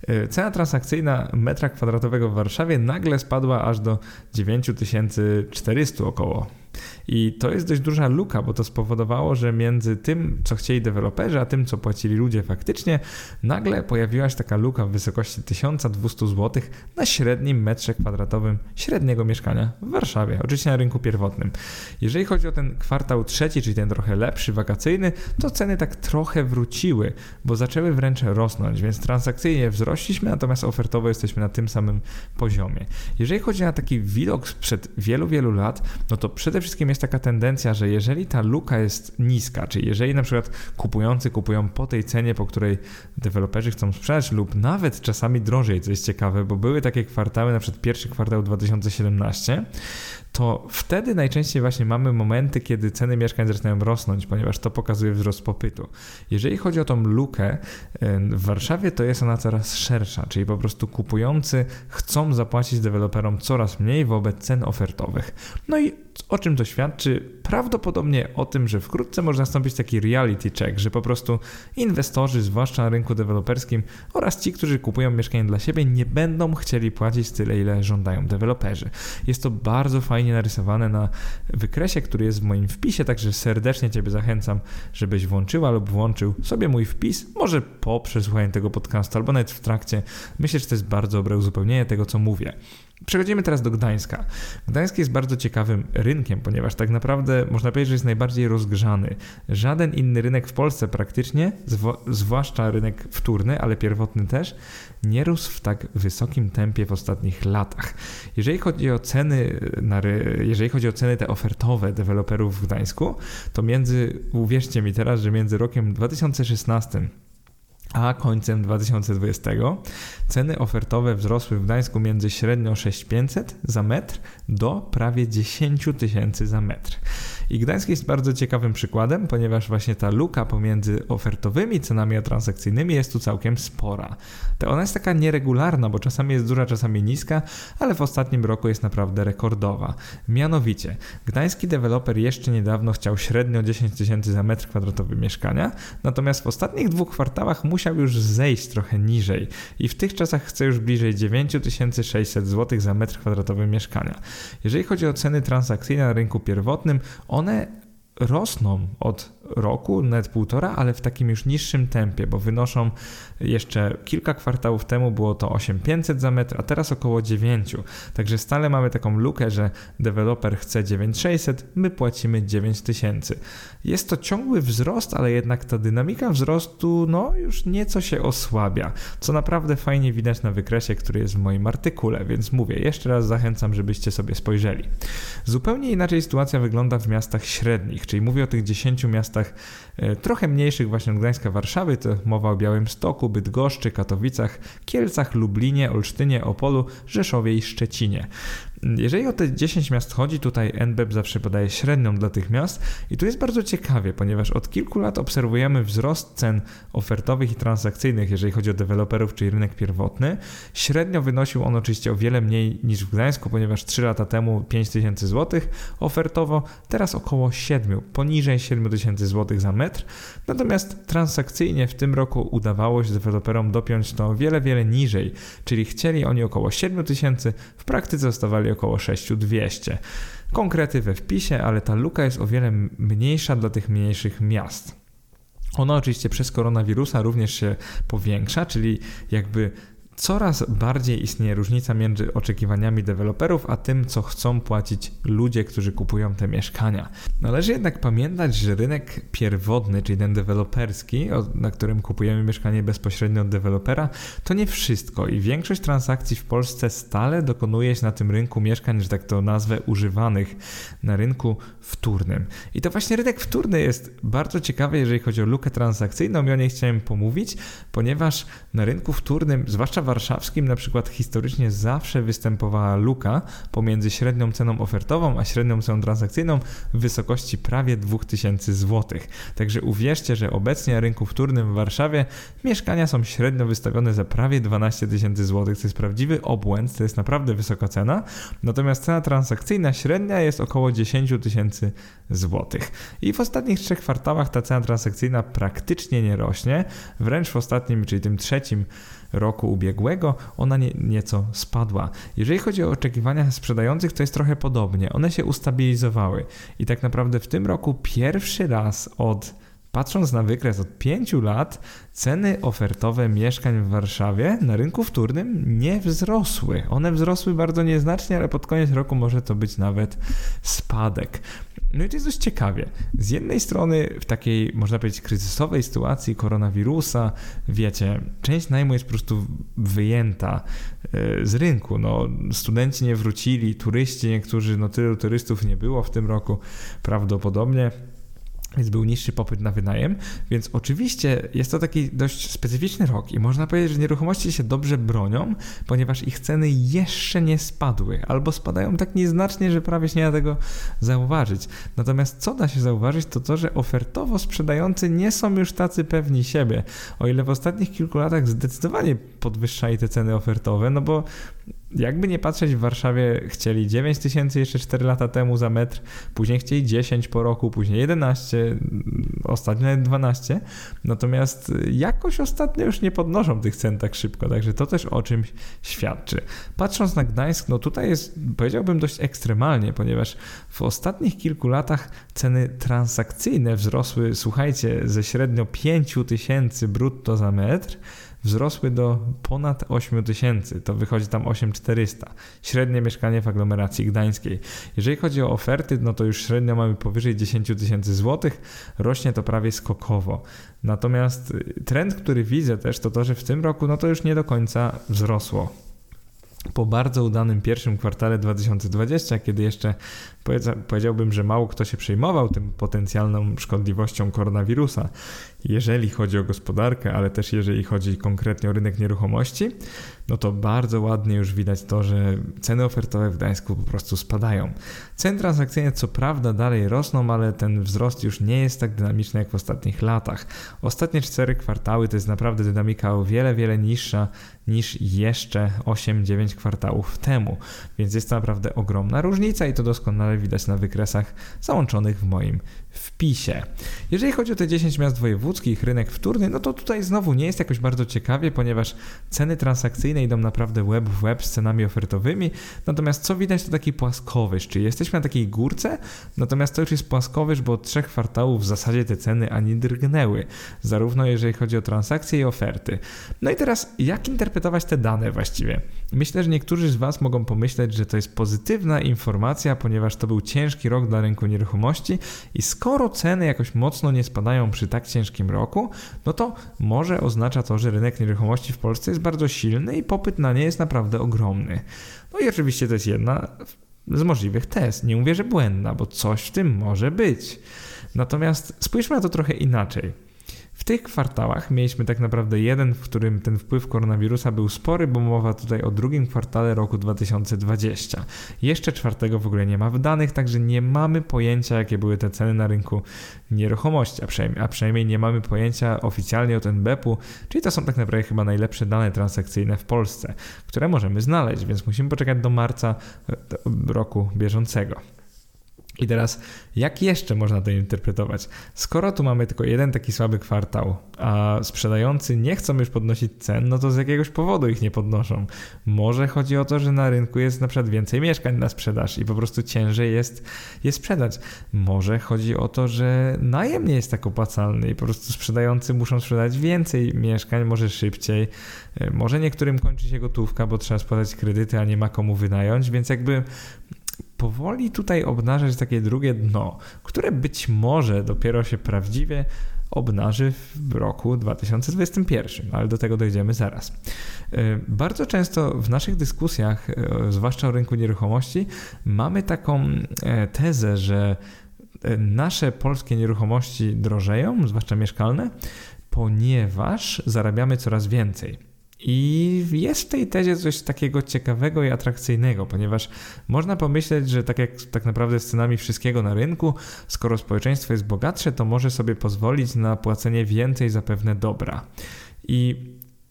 e, cena transakcyjna metra kwadratowego w Warszawie nagle spadła aż do 9400 około. I to jest dość duża luka, bo to spowodowało, że między tym, co chcieli deweloperzy, a tym, co płacili ludzie faktycznie, nagle pojawiła się taka luka w wysokości 1200 zł na średnim metrze kwadratowym średniego mieszkania w Warszawie, oczywiście na rynku pierwotnym. Jeżeli chodzi o ten kwartał trzeci, czyli ten trochę lepszy, wakacyjny, to ceny tak trochę wróciły, bo zaczęły wręcz rosnąć, więc transakcyjnie wzrośliśmy, natomiast ofertowo jesteśmy na tym samym poziomie. Jeżeli chodzi o taki widok sprzed wielu, wielu lat, no to przede wszystkim jest jest taka tendencja, że jeżeli ta luka jest niska, czyli jeżeli na przykład kupujący kupują po tej cenie, po której deweloperzy chcą sprzedać, lub nawet czasami drożej, co jest ciekawe, bo były takie kwartały, na przykład pierwszy kwartał 2017, to wtedy najczęściej właśnie mamy momenty, kiedy ceny mieszkań zaczynają rosnąć, ponieważ to pokazuje wzrost popytu. Jeżeli chodzi o tą lukę, w Warszawie to jest ona coraz szersza, czyli po prostu kupujący chcą zapłacić deweloperom coraz mniej wobec cen ofertowych. No i o czym to świadczy? Prawdopodobnie o tym, że wkrótce może nastąpić taki reality check, że po prostu inwestorzy, zwłaszcza na rynku deweloperskim oraz ci, którzy kupują mieszkanie dla siebie, nie będą chcieli płacić tyle, ile żądają deweloperzy. Jest to bardzo fajnie narysowane na wykresie, który jest w moim wpisie, także serdecznie Ciebie zachęcam, żebyś włączyła lub włączył sobie mój wpis, może po przesłuchaniu tego podcastu, albo nawet w trakcie. Myślę, że to jest bardzo dobre uzupełnienie tego, co mówię. Przechodzimy teraz do Gdańska. Gdańsk jest bardzo ciekawym rynkiem, ponieważ tak naprawdę można powiedzieć, że jest najbardziej rozgrzany. Żaden inny rynek w Polsce praktycznie, zwłaszcza rynek wtórny, ale pierwotny też, nie rósł w tak wysokim tempie w ostatnich latach. Jeżeli chodzi o ceny, na, jeżeli chodzi o ceny te ofertowe deweloperów w Gdańsku, to między, uwierzcie mi teraz, że między rokiem 2016 a końcem 2020 ceny ofertowe wzrosły w Gdańsku między średnio 6500 za metr do prawie 10 tysięcy za metr. I Gdańsk jest bardzo ciekawym przykładem, ponieważ właśnie ta luka pomiędzy ofertowymi cenami transakcyjnymi jest tu całkiem spora. To ona jest taka nieregularna, bo czasami jest duża, czasami niska, ale w ostatnim roku jest naprawdę rekordowa. Mianowicie, gdański deweloper jeszcze niedawno chciał średnio 10 tysięcy za metr kwadratowy mieszkania, natomiast w ostatnich dwóch kwartałach musiał już zejść trochę niżej i w tych czasach chce już bliżej 9600 zł za metr kwadratowy mieszkania. Jeżeli chodzi o ceny transakcyjne na rynku pierwotnym, one rosną od roku, net półtora, ale w takim już niższym tempie, bo wynoszą jeszcze kilka kwartałów temu było to 8500 za metr, a teraz około 9. Także stale mamy taką lukę, że deweloper chce 9600, my płacimy 9000. Jest to ciągły wzrost, ale jednak ta dynamika wzrostu no już nieco się osłabia, co naprawdę fajnie widać na wykresie, który jest w moim artykule, więc mówię, jeszcze raz zachęcam, żebyście sobie spojrzeli. Zupełnie inaczej sytuacja wygląda w miastach średnich, czyli mówię o tych 10 miastach trochę mniejszych właśnie od Gdańska, Warszawy, to mowa o Białymstoku, Bydgoszczy, Katowicach, Kielcach, Lublinie, Olsztynie, Opolu, Rzeszowie i Szczecinie. Jeżeli o te 10 miast chodzi, tutaj NBEP zawsze podaje średnią dla tych miast i tu jest bardzo ciekawie, ponieważ od kilku lat obserwujemy wzrost cen ofertowych i transakcyjnych, jeżeli chodzi o deweloperów, czyli rynek pierwotny. Średnio wynosił on oczywiście o wiele mniej niż w Gdańsku, ponieważ 3 lata temu 5000 zł ofertowo, teraz około 7, poniżej 7000 zł za metr. Natomiast transakcyjnie w tym roku udawało się deweloperom dopiąć to wiele, wiele niżej, czyli chcieli oni około 7000, w praktyce zostawali około 6200. Konkrety we wpisie, ale ta luka jest o wiele mniejsza dla tych mniejszych miast. Ona oczywiście przez koronawirusa również się powiększa, czyli jakby coraz bardziej istnieje różnica między oczekiwaniami deweloperów, a tym, co chcą płacić ludzie, którzy kupują te mieszkania. Należy jednak pamiętać, że rynek pierwotny, czyli ten deweloperski, na którym kupujemy mieszkanie bezpośrednio od dewelopera, to nie wszystko i większość transakcji w Polsce stale dokonuje się na tym rynku mieszkań, że tak to nazwę, używanych na rynku wtórnym. I to właśnie rynek wtórny jest bardzo ciekawy, jeżeli chodzi o lukę transakcyjną i o niej chciałem pomówić, ponieważ na rynku wtórnym, zwłaszcza warszawskim, na przykład historycznie zawsze występowała luka pomiędzy średnią ceną ofertową a średnią ceną transakcyjną w wysokości prawie 2000 zł. Także uwierzcie, że obecnie na rynku wtórnym w Warszawie mieszkania są średnio wystawione za prawie 12 tysięcy złotych. To jest prawdziwy obłęd, to jest naprawdę wysoka cena. Natomiast cena transakcyjna średnia jest około 10 tysięcy złotych. I w ostatnich trzech kwartałach ta cena transakcyjna praktycznie nie rośnie. Wręcz w ostatnim, czyli tym trzecim roku ubiegłego, ona nie, nieco spadła. Jeżeli chodzi o oczekiwania sprzedających, to jest trochę podobnie. One się ustabilizowały i tak naprawdę w tym roku pierwszy raz od Patrząc na wykres od 5 lat, ceny ofertowe mieszkań w Warszawie na rynku wtórnym nie wzrosły. One wzrosły bardzo nieznacznie, ale pod koniec roku może to być nawet spadek. No i to jest dość ciekawie. Z jednej strony w takiej, można powiedzieć, kryzysowej sytuacji koronawirusa, wiecie, część najmu jest po prostu wyjęta e, z rynku. No, studenci nie wrócili, turyści niektórzy, no tylu turystów nie było w tym roku prawdopodobnie więc był niższy popyt na wynajem, więc oczywiście jest to taki dość specyficzny rok i można powiedzieć, że nieruchomości się dobrze bronią, ponieważ ich ceny jeszcze nie spadły, albo spadają tak nieznacznie, że prawie się nie da tego zauważyć. Natomiast co da się zauważyć, to to, że ofertowo sprzedający nie są już tacy pewni siebie. O ile w ostatnich kilku latach zdecydowanie podwyższali te ceny ofertowe, no bo jakby nie patrzeć, w Warszawie chcieli 9 tysięcy jeszcze 4 lata temu za metr, później chcieli 10 po roku, później 11, ostatnio nawet 12. Natomiast jakoś ostatnio już nie podnoszą tych cen tak szybko, także to też o czymś świadczy. Patrząc na Gdańsk, no tutaj jest, powiedziałbym, dość ekstremalnie, ponieważ w ostatnich kilku latach ceny transakcyjne wzrosły, słuchajcie, ze średnio 5 tysięcy brutto za metr wzrosły do ponad 8 tysięcy, to wychodzi tam 8400. Średnie mieszkanie w aglomeracji gdańskiej. Jeżeli chodzi o oferty, no to już średnio mamy powyżej 10 tysięcy złotych, rośnie to prawie skokowo. Natomiast trend, który widzę też, to to, że w tym roku no to już nie do końca wzrosło po bardzo udanym pierwszym kwartale 2020, kiedy jeszcze powiedziałbym, że mało kto się przejmował tym potencjalną szkodliwością koronawirusa, jeżeli chodzi o gospodarkę, ale też jeżeli chodzi konkretnie o rynek nieruchomości, no to bardzo ładnie już widać to, że ceny ofertowe w Gdańsku po prostu spadają. Ceny transakcyjne co prawda dalej rosną, ale ten wzrost już nie jest tak dynamiczny jak w ostatnich latach. Ostatnie cztery kwartały to jest naprawdę dynamika o wiele, wiele niższa niż jeszcze 8-9 kwartałów temu, więc jest to naprawdę ogromna różnica i to doskonale widać na wykresach załączonych w moim wpisie. Jeżeli chodzi o te 10 miast wojewódzkich, rynek wtórny, no to tutaj znowu nie jest jakoś bardzo ciekawie, ponieważ ceny transakcyjne idą naprawdę web w web z cenami ofertowymi, natomiast co widać to taki płaskowyż, czyli jesteśmy na takiej górce, natomiast to już jest płaskowyż, bo od trzech kwartałów w zasadzie te ceny ani drgnęły, zarówno jeżeli chodzi o transakcje i oferty. No i teraz jak interpretować te dane właściwie? Myślę, że niektórzy z Was mogą pomyśleć, że to jest pozytywna informacja, ponieważ to był ciężki rok dla rynku nieruchomości i skoro ceny jakoś mocno nie spadają przy tak ciężkim roku, no to może oznacza to, że rynek nieruchomości w Polsce jest bardzo silny i popyt na nie jest naprawdę ogromny. No i oczywiście to jest jedna z możliwych tez. Nie mówię, że błędna, bo coś w tym może być. Natomiast spójrzmy na to trochę inaczej. W tych kwartałach mieliśmy tak naprawdę jeden, w którym ten wpływ koronawirusa był spory, bo mowa tutaj o drugim kwartale roku 2020. Jeszcze czwartego w ogóle nie ma w danych, także nie mamy pojęcia, jakie były te ceny na rynku nieruchomości, a przynajmniej, a przynajmniej nie mamy pojęcia oficjalnie od NBP-u, czyli to są tak naprawdę chyba najlepsze dane transakcyjne w Polsce, które możemy znaleźć, więc musimy poczekać do marca e, roku bieżącego. I teraz, jak jeszcze można to interpretować? Skoro tu mamy tylko jeden taki słaby kwartał, a sprzedający nie chcą już podnosić cen, no to z jakiegoś powodu ich nie podnoszą. Może chodzi o to, że na rynku jest na przykład więcej mieszkań na sprzedaż i po prostu ciężej jest je sprzedać. Może chodzi o to, że najem nie jest tak opłacalny i po prostu sprzedający muszą sprzedać więcej mieszkań, może szybciej. E, może niektórym kończy się gotówka, bo trzeba spłacać kredyty, a nie ma komu wynająć, więc jakby powoli tutaj obnażać takie drugie dno, które być może dopiero się prawdziwie obnaży w roku 2021, ale do tego dojdziemy zaraz. E, bardzo często w naszych dyskusjach, e, zwłaszcza o rynku nieruchomości, mamy taką e, tezę, że nasze polskie nieruchomości drożeją, zwłaszcza mieszkalne, ponieważ zarabiamy coraz więcej. I jest w tej tezie coś takiego ciekawego i atrakcyjnego, ponieważ można pomyśleć, że tak jak tak naprawdę z cenami wszystkiego na rynku, skoro społeczeństwo jest bogatsze, to może sobie pozwolić na płacenie więcej za pewne dobra. I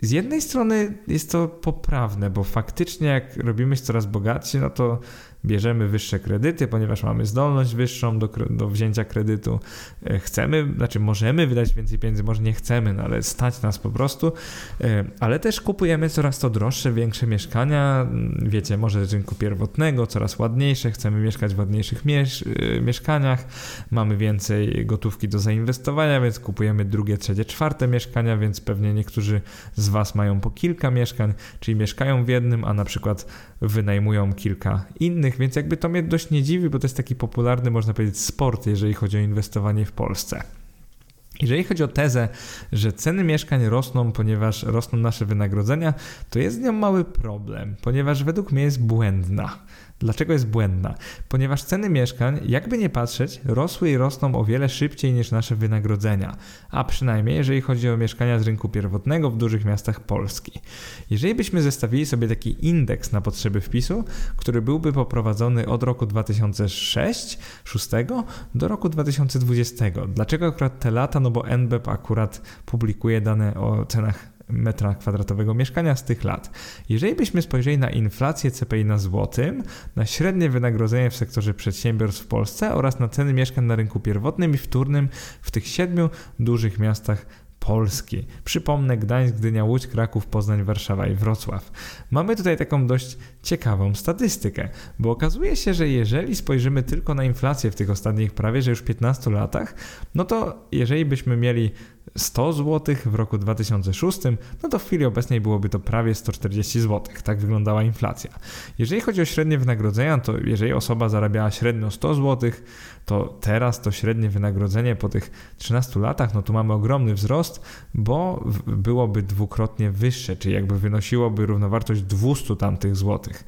z jednej strony jest to poprawne, bo faktycznie jak robimy się coraz bogatsi, no to bierzemy wyższe kredyty, ponieważ mamy zdolność wyższą do, do wzięcia kredytu. E, chcemy, znaczy możemy wydać więcej pieniędzy, może nie chcemy, no ale stać nas po prostu, e, ale też kupujemy coraz to droższe, większe mieszkania, mm, wiecie, może z rynku pierwotnego, coraz ładniejsze, chcemy mieszkać w ładniejszych miesz e, mieszkaniach, mamy więcej gotówki do zainwestowania, więc kupujemy drugie, trzecie, czwarte mieszkania, więc pewnie niektórzy z Was mają po kilka mieszkań, czyli mieszkają w jednym, a na przykład wynajmują kilka innych, więc jakby to mnie dość nie dziwi, bo to jest taki popularny, można powiedzieć, sport, jeżeli chodzi o inwestowanie w Polsce. Jeżeli chodzi o tezę, że ceny mieszkań rosną, ponieważ rosną nasze wynagrodzenia, to jest z nią mały problem, ponieważ według mnie jest błędna. Dlaczego jest błędna? Ponieważ ceny mieszkań, jakby nie patrzeć, rosły i rosną o wiele szybciej niż nasze wynagrodzenia, a przynajmniej jeżeli chodzi o mieszkania z rynku pierwotnego w dużych miastach Polski. Jeżeli byśmy zestawili sobie taki indeks na potrzeby wpisu, który byłby poprowadzony od roku 2006 6 do roku 2020. Dlaczego akurat te lata? No bo NBP akurat publikuje dane o cenach metra kwadratowego mieszkania z tych lat. Jeżeli byśmy spojrzeli na inflację CPI na złotym, na średnie wynagrodzenie w sektorze przedsiębiorstw w Polsce oraz na ceny mieszkań na rynku pierwotnym i wtórnym w tych siedmiu dużych miastach Polski. Przypomnę Gdańsk, Gdynia, Łódź, Kraków, Poznań, Warszawa i Wrocław. Mamy tutaj taką dość ciekawą statystykę, bo okazuje się, że jeżeli spojrzymy tylko na inflację w tych ostatnich prawie, że już 15 latach, no to jeżeli byśmy mieli 100 zł w roku 2006, no to w chwili obecnej byłoby to prawie 140 zł. Tak wyglądała inflacja. Jeżeli chodzi o średnie wynagrodzenia, to jeżeli osoba zarabiała średnio 100 zł, to teraz to średnie wynagrodzenie po tych 13 latach, no to mamy ogromny wzrost, bo byłoby dwukrotnie wyższe, czyli jakby wynosiłoby równowartość 200 tamtych złotych.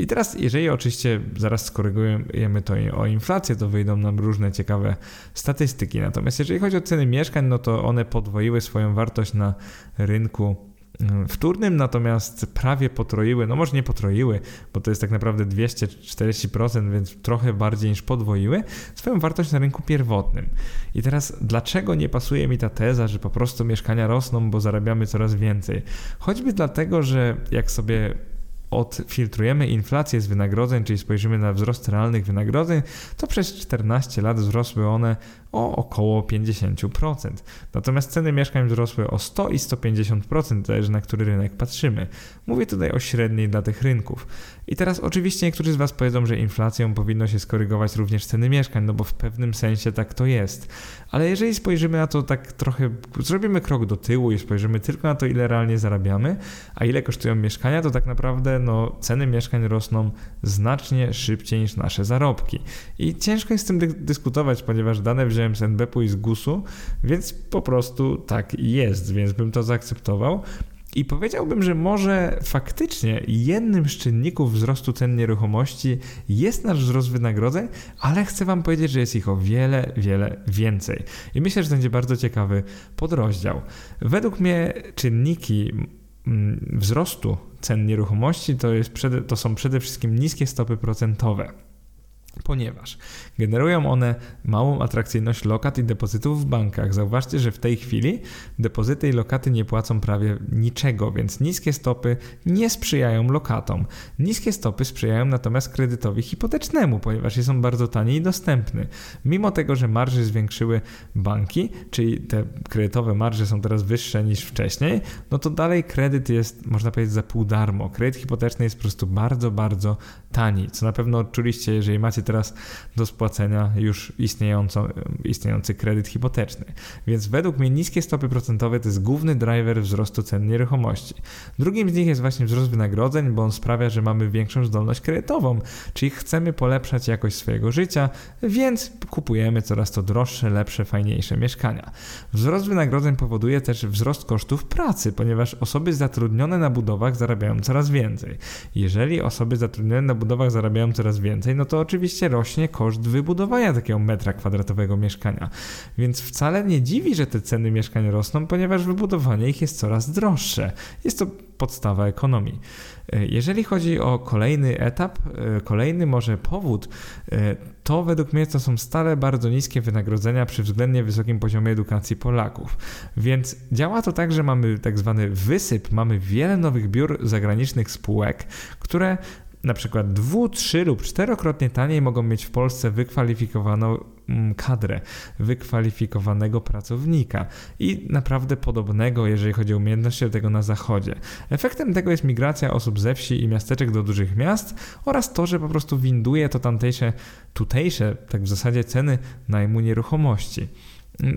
I teraz, jeżeli oczywiście zaraz skorygujemy to o inflację, to wyjdą nam różne ciekawe statystyki. Natomiast jeżeli chodzi o ceny mieszkań, no to one podwoiły swoją wartość na rynku mm, wtórnym, natomiast prawie potroiły, no może nie potroiły, bo to jest tak naprawdę 240%, więc trochę bardziej niż podwoiły swoją wartość na rynku pierwotnym. I teraz dlaczego nie pasuje mi ta teza, że po prostu mieszkania rosną, bo zarabiamy coraz więcej? Choćby dlatego, że jak sobie odfiltrujemy inflację z wynagrodzeń, czyli spojrzymy na wzrost realnych wynagrodzeń, to przez 14 lat wzrosły one o około 50%. Natomiast ceny mieszkań wzrosły o 100 i 150%, zależy na który rynek patrzymy. Mówię tutaj o średniej dla tych rynków. I teraz oczywiście niektórzy z Was powiedzą, że inflacją powinno się skorygować również ceny mieszkań, no bo w pewnym sensie tak to jest. Ale jeżeli spojrzymy na to tak trochę, zrobimy krok do tyłu i spojrzymy tylko na to, ile realnie zarabiamy, a ile kosztują mieszkania, to tak naprawdę no, ceny mieszkań rosną znacznie szybciej niż nasze zarobki. I ciężko jest z tym dy dyskutować, ponieważ dane wziąłem z NBP-u i z GUS-u, więc po prostu tak jest, więc bym to zaakceptował. I powiedziałbym, że może faktycznie jednym z czynników wzrostu cen nieruchomości jest nasz wzrost wynagrodzeń, ale chcę Wam powiedzieć, że jest ich o wiele, wiele więcej. I myślę, że będzie bardzo ciekawy podrozdział. Według mnie czynniki mm, wzrostu cen nieruchomości to, jest to są przede wszystkim niskie stopy procentowe. Ponieważ generują one małą atrakcyjność lokat i depozytów w bankach. Zauważcie, że w tej chwili depozyty i lokaty nie płacą prawie niczego, więc niskie stopy nie sprzyjają lokatom. Niskie stopy sprzyjają natomiast kredytowi hipotecznemu, ponieważ on bardzo tani i dostępny. Mimo tego, że marże zwiększyły banki, czyli te kredytowe marże są teraz wyższe niż wcześniej, no to dalej kredyt jest, można powiedzieć, za pół darmo. Kredyt hipoteczny jest po prostu bardzo, bardzo tani, co na pewno odczuliście, jeżeli macie teraz do spłacenia już istniejący kredyt hipoteczny. Więc według mnie niskie stopy procentowe to jest główny driver wzrostu cen nieruchomości. Drugim z nich jest właśnie wzrost wynagrodzeń, bo on sprawia, że mamy większą zdolność kredytową, czyli chcemy polepszać jakość swojego życia, więc kupujemy coraz to droższe, lepsze, fajniejsze mieszkania. Wzrost wynagrodzeń powoduje też wzrost kosztów pracy, ponieważ osoby zatrudnione na budowach zarabiają coraz więcej. Jeżeli osoby zatrudnione na budowach zarabiają coraz więcej, no to oczywiście rośnie koszt wybudowania takiego metra kwadratowego mieszkania. Więc wcale nie dziwi, że te ceny mieszkań rosną, ponieważ wybudowanie ich jest coraz droższe. Jest to podstawa ekonomii. E, jeżeli chodzi o kolejny etap, e, kolejny może powód, e, to według mnie to są stale bardzo niskie wynagrodzenia przy względnie wysokim poziomie edukacji Polaków. Więc działa to tak, że mamy tak zwany wysyp, mamy wiele nowych biur zagranicznych spółek, które na przykład dwu, trzy lub czterokrotnie taniej mogą mieć w Polsce wykwalifikowaną mm, kadrę, wykwalifikowanego pracownika i naprawdę podobnego, jeżeli chodzi o umiejętności do tego na zachodzie. Efektem tego jest migracja osób ze wsi i miasteczek do dużych miast oraz to, że po prostu winduje to tamtejsze, tutejsze, tak w zasadzie ceny najmu nieruchomości.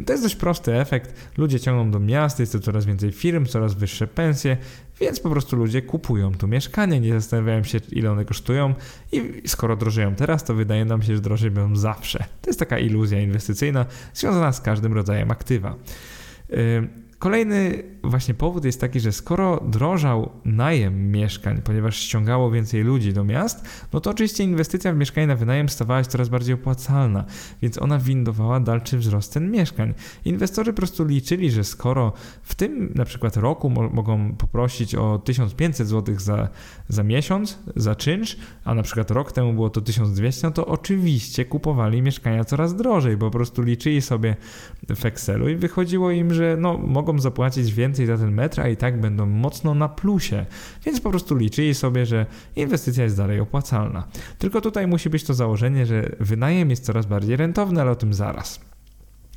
To jest dość prosty efekt. Ludzie ciągną do miast, jest to coraz więcej firm, coraz wyższe pensje, więc po prostu ludzie kupują tu mieszkanie, nie zastanawiają się, ile one kosztują i skoro drożeją teraz, to wydaje nam się, że będą zawsze. To jest taka iluzja inwestycyjna związana z każdym rodzajem aktywa. Kolejny właśnie powód jest taki, że skoro drożał najem mieszkań, ponieważ ściągało więcej ludzi do miast, no to oczywiście inwestycja w mieszkanie na wynajem stawała się coraz bardziej opłacalna, więc ona windowała dalszy wzrost cen mieszkań. Inwestorzy po prostu liczyli, że skoro w tym na przykład roku mo mogą poprosić o 1500 zł za, za miesiąc, za czynsz, a na przykład rok temu było to 1200, no to oczywiście kupowali mieszkania coraz drożej, bo po prostu liczyli sobie w Excelu i wychodziło im, że no mogą mogą zapłacić więcej za ten metr, a i tak będą mocno na plusie, więc po prostu liczyli sobie, że inwestycja jest dalej opłacalna. Tylko tutaj musi być to założenie, że wynajem jest coraz bardziej rentowny, ale o tym zaraz.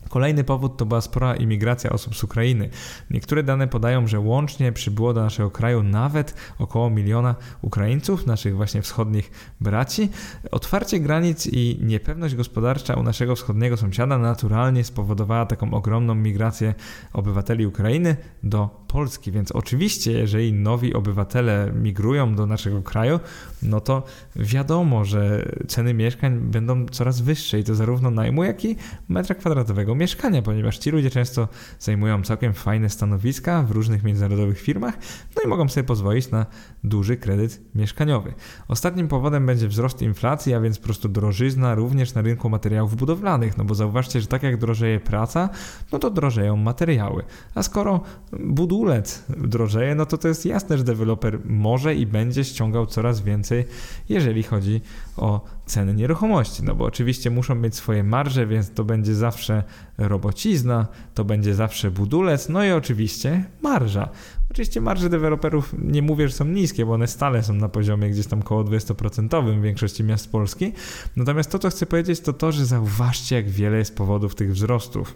Kolejny powód to była spora imigracja osób z Ukrainy. Niektóre dane podają, że łącznie przybyło do naszego kraju nawet około miliona Ukraińców, naszych właśnie wschodnich braci. Otwarcie granic i niepewność gospodarcza u naszego wschodniego sąsiada naturalnie spowodowała taką ogromną migrację obywateli Ukrainy do Polski, więc oczywiście, jeżeli nowi obywatele migrują do naszego kraju, no to wiadomo, że ceny mieszkań będą coraz wyższe i to zarówno najmu, jak i metra kwadratowego mieszkania, ponieważ ci ludzie często zajmują całkiem fajne stanowiska w różnych międzynarodowych firmach, no i mogą sobie pozwolić na duży kredyt mieszkaniowy. Ostatnim powodem będzie wzrost inflacji, a więc po prostu drożyzna również na rynku materiałów budowlanych, no bo zauważcie, że tak jak drożeje praca, no to drożeją materiały. A skoro budulec drożeje, no to to jest jasne, że deweloper może i będzie ściągał coraz więcej, jeżeli chodzi o ceny nieruchomości. No bo oczywiście muszą mieć swoje marże, więc to będzie zawsze robocizna, to będzie zawsze budulec, no i oczywiście marża. Oczywiście marże deweloperów nie mówię, że są niskie, bo one stale są na poziomie gdzieś tam około 20% w większości miast Polski. Natomiast to, co chcę powiedzieć, to to, że zauważcie, jak wiele jest powodów tych wzrostów.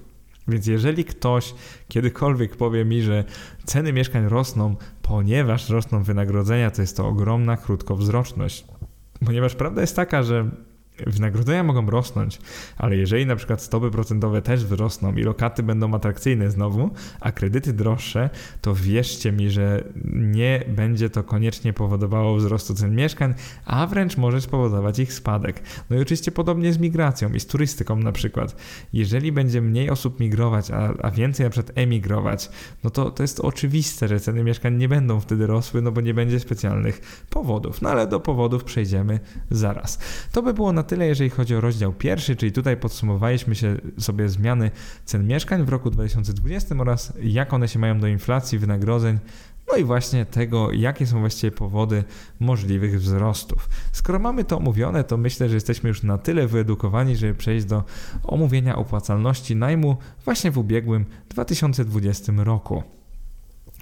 Więc jeżeli ktoś kiedykolwiek powie mi, że ceny mieszkań rosną, ponieważ rosną wynagrodzenia, to jest to ogromna krótkowzroczność. Ponieważ prawda jest taka, że wynagrodzenia mogą rosnąć, ale jeżeli na przykład stopy procentowe też wzrosną i lokaty będą atrakcyjne znowu, a kredyty droższe, to wierzcie mi, że nie będzie to koniecznie powodowało wzrostu cen mieszkań, a wręcz może spowodować ich spadek. No i oczywiście podobnie z migracją i z turystyką na przykład. Jeżeli będzie mniej osób migrować, a, a więcej na przykład emigrować, no to to jest oczywiste, że ceny mieszkań nie będą wtedy rosły, no bo nie będzie specjalnych powodów. No ale do powodów przejdziemy zaraz. To by było na tyle, jeżeli chodzi o rozdział pierwszy, czyli tutaj podsumowaliśmy się sobie zmiany cen mieszkań w roku 2020 oraz jak one się mają do inflacji, wynagrodzeń, no i właśnie tego, jakie są właściwie powody możliwych wzrostów. Skoro mamy to omówione, to myślę, że jesteśmy już na tyle wyedukowani, żeby przejść do omówienia opłacalności najmu właśnie w ubiegłym 2020 roku.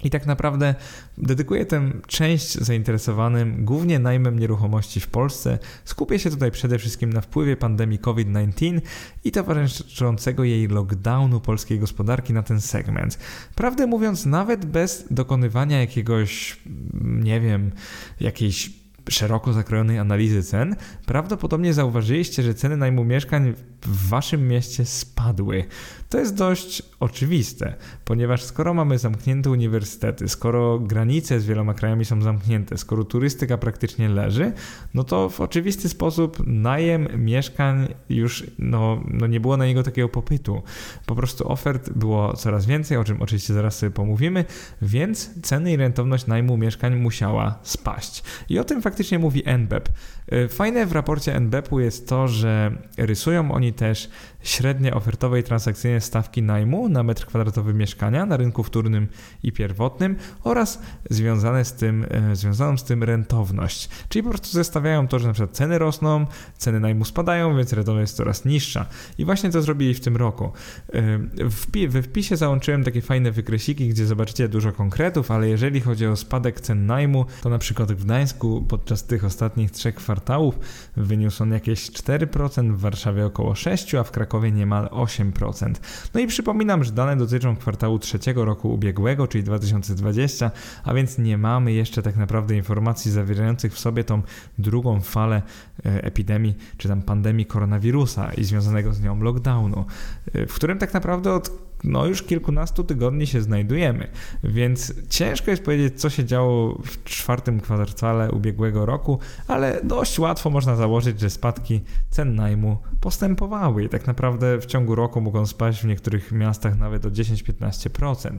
I tak naprawdę dedykuję tę część zainteresowanym głównie najmem nieruchomości w Polsce. Skupię się tutaj przede wszystkim na wpływie pandemii COVID-19 i towarzyszącego jej lockdownu polskiej gospodarki na ten segment. Prawdę mówiąc, nawet bez dokonywania jakiegoś, nie wiem, jakiejś szeroko zakrojonej analizy cen, prawdopodobnie zauważyliście, że ceny najmu mieszkań w waszym mieście spadły. To jest dość oczywiste, ponieważ skoro mamy zamknięte uniwersytety, skoro granice z wieloma krajami są zamknięte, skoro turystyka praktycznie leży, no to w oczywisty sposób najem mieszkań już no, no nie było na niego takiego popytu. Po prostu ofert było coraz więcej, o czym oczywiście zaraz sobie pomówimy, więc ceny i rentowność najmu mieszkań musiała spaść. I o tym faktycznie mówi NBEP. Y, fajne w raporcie NBEP-u jest to, że rysują oni też średnie ofertowe i transakcyjne stawki najmu na metr kwadratowy mieszkania na rynku wtórnym i pierwotnym oraz związane z tym, e, związaną z tym rentowność. Czyli po prostu zestawiają to, że na przykład ceny rosną, ceny najmu spadają, więc rentowność jest coraz niższa. I właśnie to zrobili w tym roku. E, we wpisie załączyłem takie fajne wykresiki, gdzie zobaczycie dużo konkretów, ale jeżeli chodzi o spadek cen najmu, to na przykład w Gdańsku podczas tych ostatnich trzech kwartałów wyniósł on jakieś 4%, w Warszawie około 6%, a w Krakowie Krakowie niemal 8%. No i przypominam, że dane dotyczą kwartału trzeciego roku ubiegłego, czyli 2020, a więc nie mamy jeszcze tak naprawdę informacji zawierających w sobie tą drugą falę e, epidemii, czy tam pandemii koronawirusa i związanego z nią lockdownu, e, w którym tak naprawdę od no już kilkunastu tygodni się znajdujemy, więc ciężko jest powiedzieć, co się działo w czwartym kwartale ubiegłego roku, ale dość łatwo można założyć, że spadki cen najmu postępowały i tak naprawdę w ciągu roku mogą spaść w niektórych miastach nawet o 10-15%.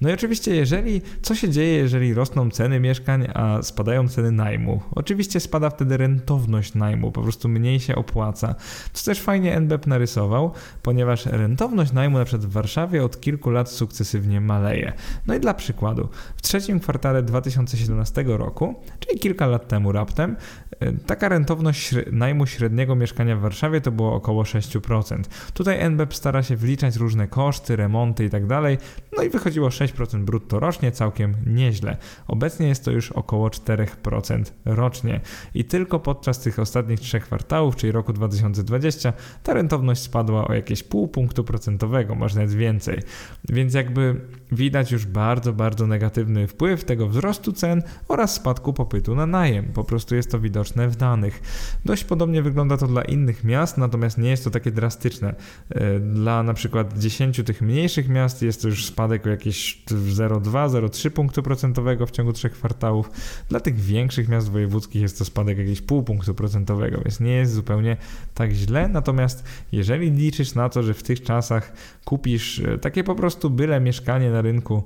No i oczywiście, jeżeli co się dzieje, jeżeli rosną ceny mieszkań, a spadają ceny najmu? Oczywiście spada wtedy rentowność najmu, po prostu mniej się opłaca. Co też fajnie NBEP narysował, ponieważ rentowność najmu na przykład w Warszawie Warszawie od kilku lat sukcesywnie maleje. No i dla przykładu, w trzecim kwartale 2017 roku, czyli kilka lat temu raptem, e, taka rentowność najmu średniego mieszkania w Warszawie to było około 6%. Tutaj NBEP stara się wliczać różne koszty, remonty i tak no i wychodziło 6% brutto rocznie, całkiem nieźle. Obecnie jest to już około 4% rocznie. I tylko podczas tych ostatnich trzech kwartałów, czyli roku 2020, ta rentowność spadła o jakieś pół punktu procentowego, można nawet więcej. Więc jakby widać już bardzo, bardzo negatywny wpływ tego wzrostu cen oraz spadku popytu na najem. Po prostu jest to widoczne w danych. Dość podobnie wygląda to dla innych miast, natomiast nie jest to takie drastyczne. E, dla na przykład 10 tych mniejszych miast jest to już spadek o jakieś 0,2-0,3 punktu procentowego w ciągu trzech kwartałów. Dla tych większych miast wojewódzkich jest to spadek jakieś pół punktu procentowego, więc nie jest zupełnie tak źle. Natomiast jeżeli liczysz na to, że w tych czasach kupisz e, takie po prostu byle mieszkanie na rynku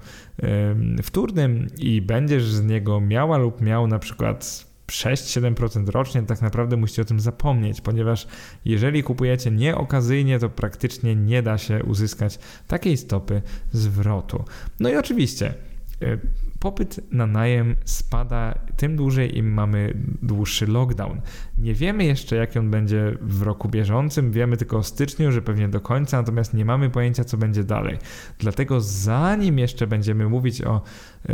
wtórnym i będziesz z niego miała lub miał na przykład 6-7% rocznie, tak naprawdę musicie o tym zapomnieć, ponieważ jeżeli kupujecie nieokazyjnie, to praktycznie nie da się uzyskać takiej stopy zwrotu. No i oczywiście e, popyt na najem spada tym dłużej, im mamy dłuższy lockdown. Nie wiemy jeszcze, jaki on będzie w roku bieżącym, wiemy tylko o styczniu, że pewnie do końca, natomiast nie mamy pojęcia, co będzie dalej. Dlatego zanim jeszcze będziemy mówić o y,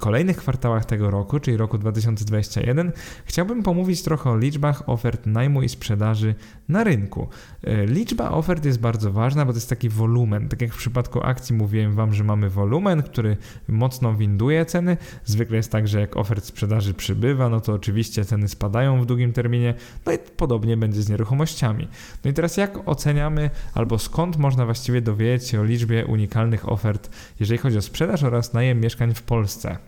kolejnych kwartałach tego roku, czyli roku 2021, chciałbym pomówić trochę o liczbach ofert najmu i sprzedaży na rynku. Y, liczba ofert jest bardzo ważna, bo to jest taki wolumen. Tak jak w przypadku akcji mówiłem Wam, że mamy wolumen, który mocno winduje ceny. Zwykle jest tak, że jak ofert sprzedaży przybywa, no to oczywiście ceny spadają w długim terminie, no i podobnie będzie z nieruchomościami. No i teraz jak oceniamy, albo skąd można właściwie dowiedzieć się o liczbie unikalnych ofert, jeżeli chodzi o sprzedaż oraz najem mieszkań w Polsce?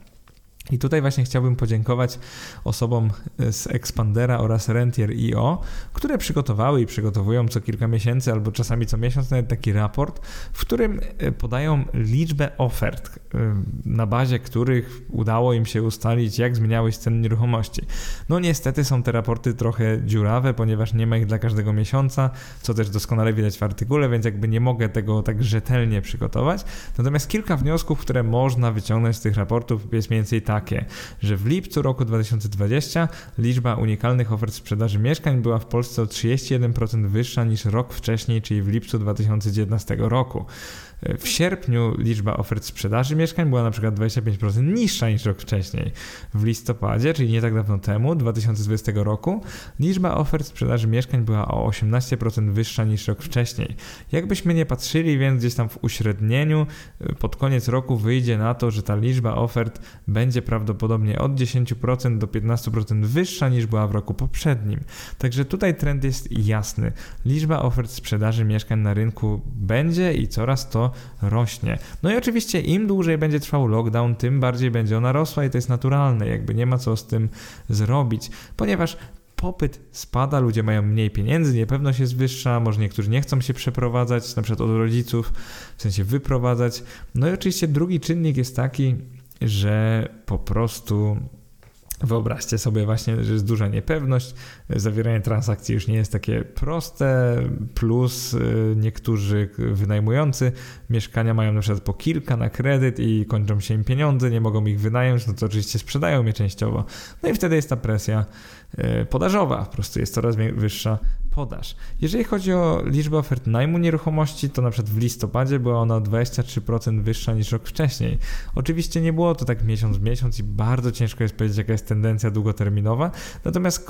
I tutaj właśnie chciałbym podziękować osobom z Expandera oraz Rentier.io, które przygotowały i przygotowują co kilka miesięcy albo czasami co miesiąc nawet taki raport, w którym e, podają liczbę ofert, e, na bazie których udało im się ustalić, jak zmieniały się ceny nieruchomości. No niestety są te raporty trochę dziurawe, ponieważ nie ma ich dla każdego miesiąca, co też doskonale widać w artykule, więc jakby nie mogę tego tak rzetelnie przygotować. Natomiast kilka wniosków, które można wyciągnąć z tych raportów jest mniej więcej tak, takie, że w lipcu roku 2020 liczba unikalnych ofert sprzedaży mieszkań była w Polsce o 31% wyższa niż rok wcześniej, czyli w lipcu 2019 roku. W sierpniu liczba ofert sprzedaży mieszkań była na przykład 25% niższa niż rok wcześniej. W listopadzie, czyli nie tak dawno temu, 2020 roku, liczba ofert sprzedaży mieszkań była o 18% wyższa niż rok wcześniej. Jakbyśmy nie patrzyli, więc gdzieś tam w uśrednieniu pod koniec roku wyjdzie na to, że ta liczba ofert będzie prawdopodobnie od 10% do 15% wyższa niż była w roku poprzednim. Także tutaj trend jest jasny. Liczba ofert sprzedaży mieszkań na rynku będzie i coraz to rośnie. No i oczywiście im dłużej będzie trwał lockdown, tym bardziej będzie ona rosła i to jest naturalne, jakby nie ma co z tym zrobić, ponieważ popyt spada, ludzie mają mniej pieniędzy, niepewność jest wyższa, może niektórzy nie chcą się przeprowadzać, na przykład od rodziców, w sensie wyprowadzać. No i oczywiście drugi czynnik jest taki, że po prostu Wyobraźcie sobie właśnie, że jest duża niepewność, zawieranie transakcji już nie jest takie proste, plus y, niektórzy wynajmujący mieszkania mają na przykład po kilka na kredyt i kończą się im pieniądze, nie mogą ich wynająć, no to oczywiście sprzedają je częściowo. No i wtedy jest ta presja y, podażowa, po prostu jest coraz wyższa podaż. Jeżeli chodzi o liczbę ofert najmu nieruchomości, to na przykład w listopadzie była ona o 23% wyższa niż rok wcześniej. Oczywiście nie było to tak miesiąc w miesiąc i bardzo ciężko jest powiedzieć, jaka jest tendencja długoterminowa, natomiast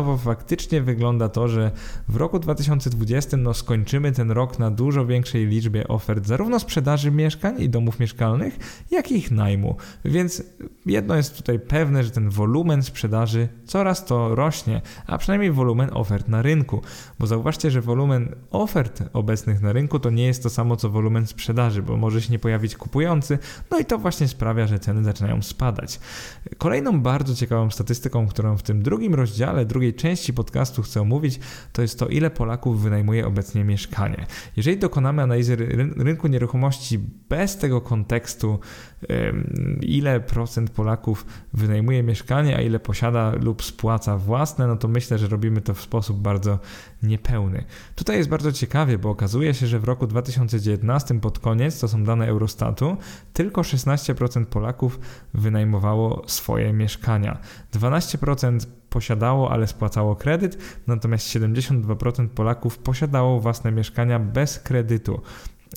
krótkoterminowo faktycznie wygląda to, że w roku 2020 no, skończymy ten rok na dużo większej liczbie ofert zarówno sprzedaży mieszkań i domów mieszkalnych, jak i ich najmu. Więc jedno jest tutaj pewne, że ten wolumen sprzedaży coraz to rośnie, a przynajmniej wolumen ofert na rynku, bo zauważcie, że wolumen ofert obecnych na rynku to nie jest to samo co wolumen sprzedaży, bo może się nie pojawić kupujący, no i to właśnie sprawia, że ceny zaczynają spadać. Kolejną bardzo ciekawą statystyką, którą w tym drugim rozdziale, drugiej części podcastu chcę omówić, to jest to, ile Polaków wynajmuje obecnie mieszkanie. Jeżeli dokonamy analizy rynku nieruchomości bez tego kontekstu, ile procent Polaków wynajmuje mieszkanie, a ile posiada lub spłaca własne, no to myślę, że robimy to w sposób bardzo niepełny. Tutaj jest bardzo ciekawie, bo okazuje się, że w roku 2019 pod koniec, to są dane Eurostatu, tylko 16% Polaków wynajmowało swoje mieszkania. 12% posiadało, ale spłacało kredyt, natomiast 72% Polaków posiadało własne mieszkania bez kredytu.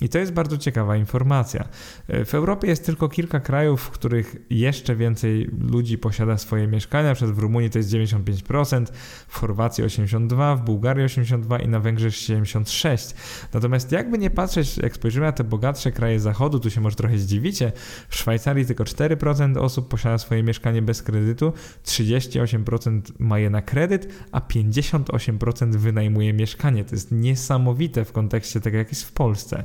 I to jest bardzo ciekawa informacja. W Europie jest tylko kilka krajów, w których jeszcze więcej ludzi posiada swoje mieszkania. Przed w Rumunii to jest 95%, w Chorwacji 82%, w Bułgarii 82% i na Węgrzech 76%. Natomiast jakby nie patrzeć, jak spojrzymy na te bogatsze kraje zachodu, tu się może trochę zdziwicie, w Szwajcarii tylko 4% osób posiada swoje mieszkanie bez kredytu, 38% ma je na kredyt, a 58% wynajmuje mieszkanie. To jest niesamowite w kontekście tego, jak jest w Polsce.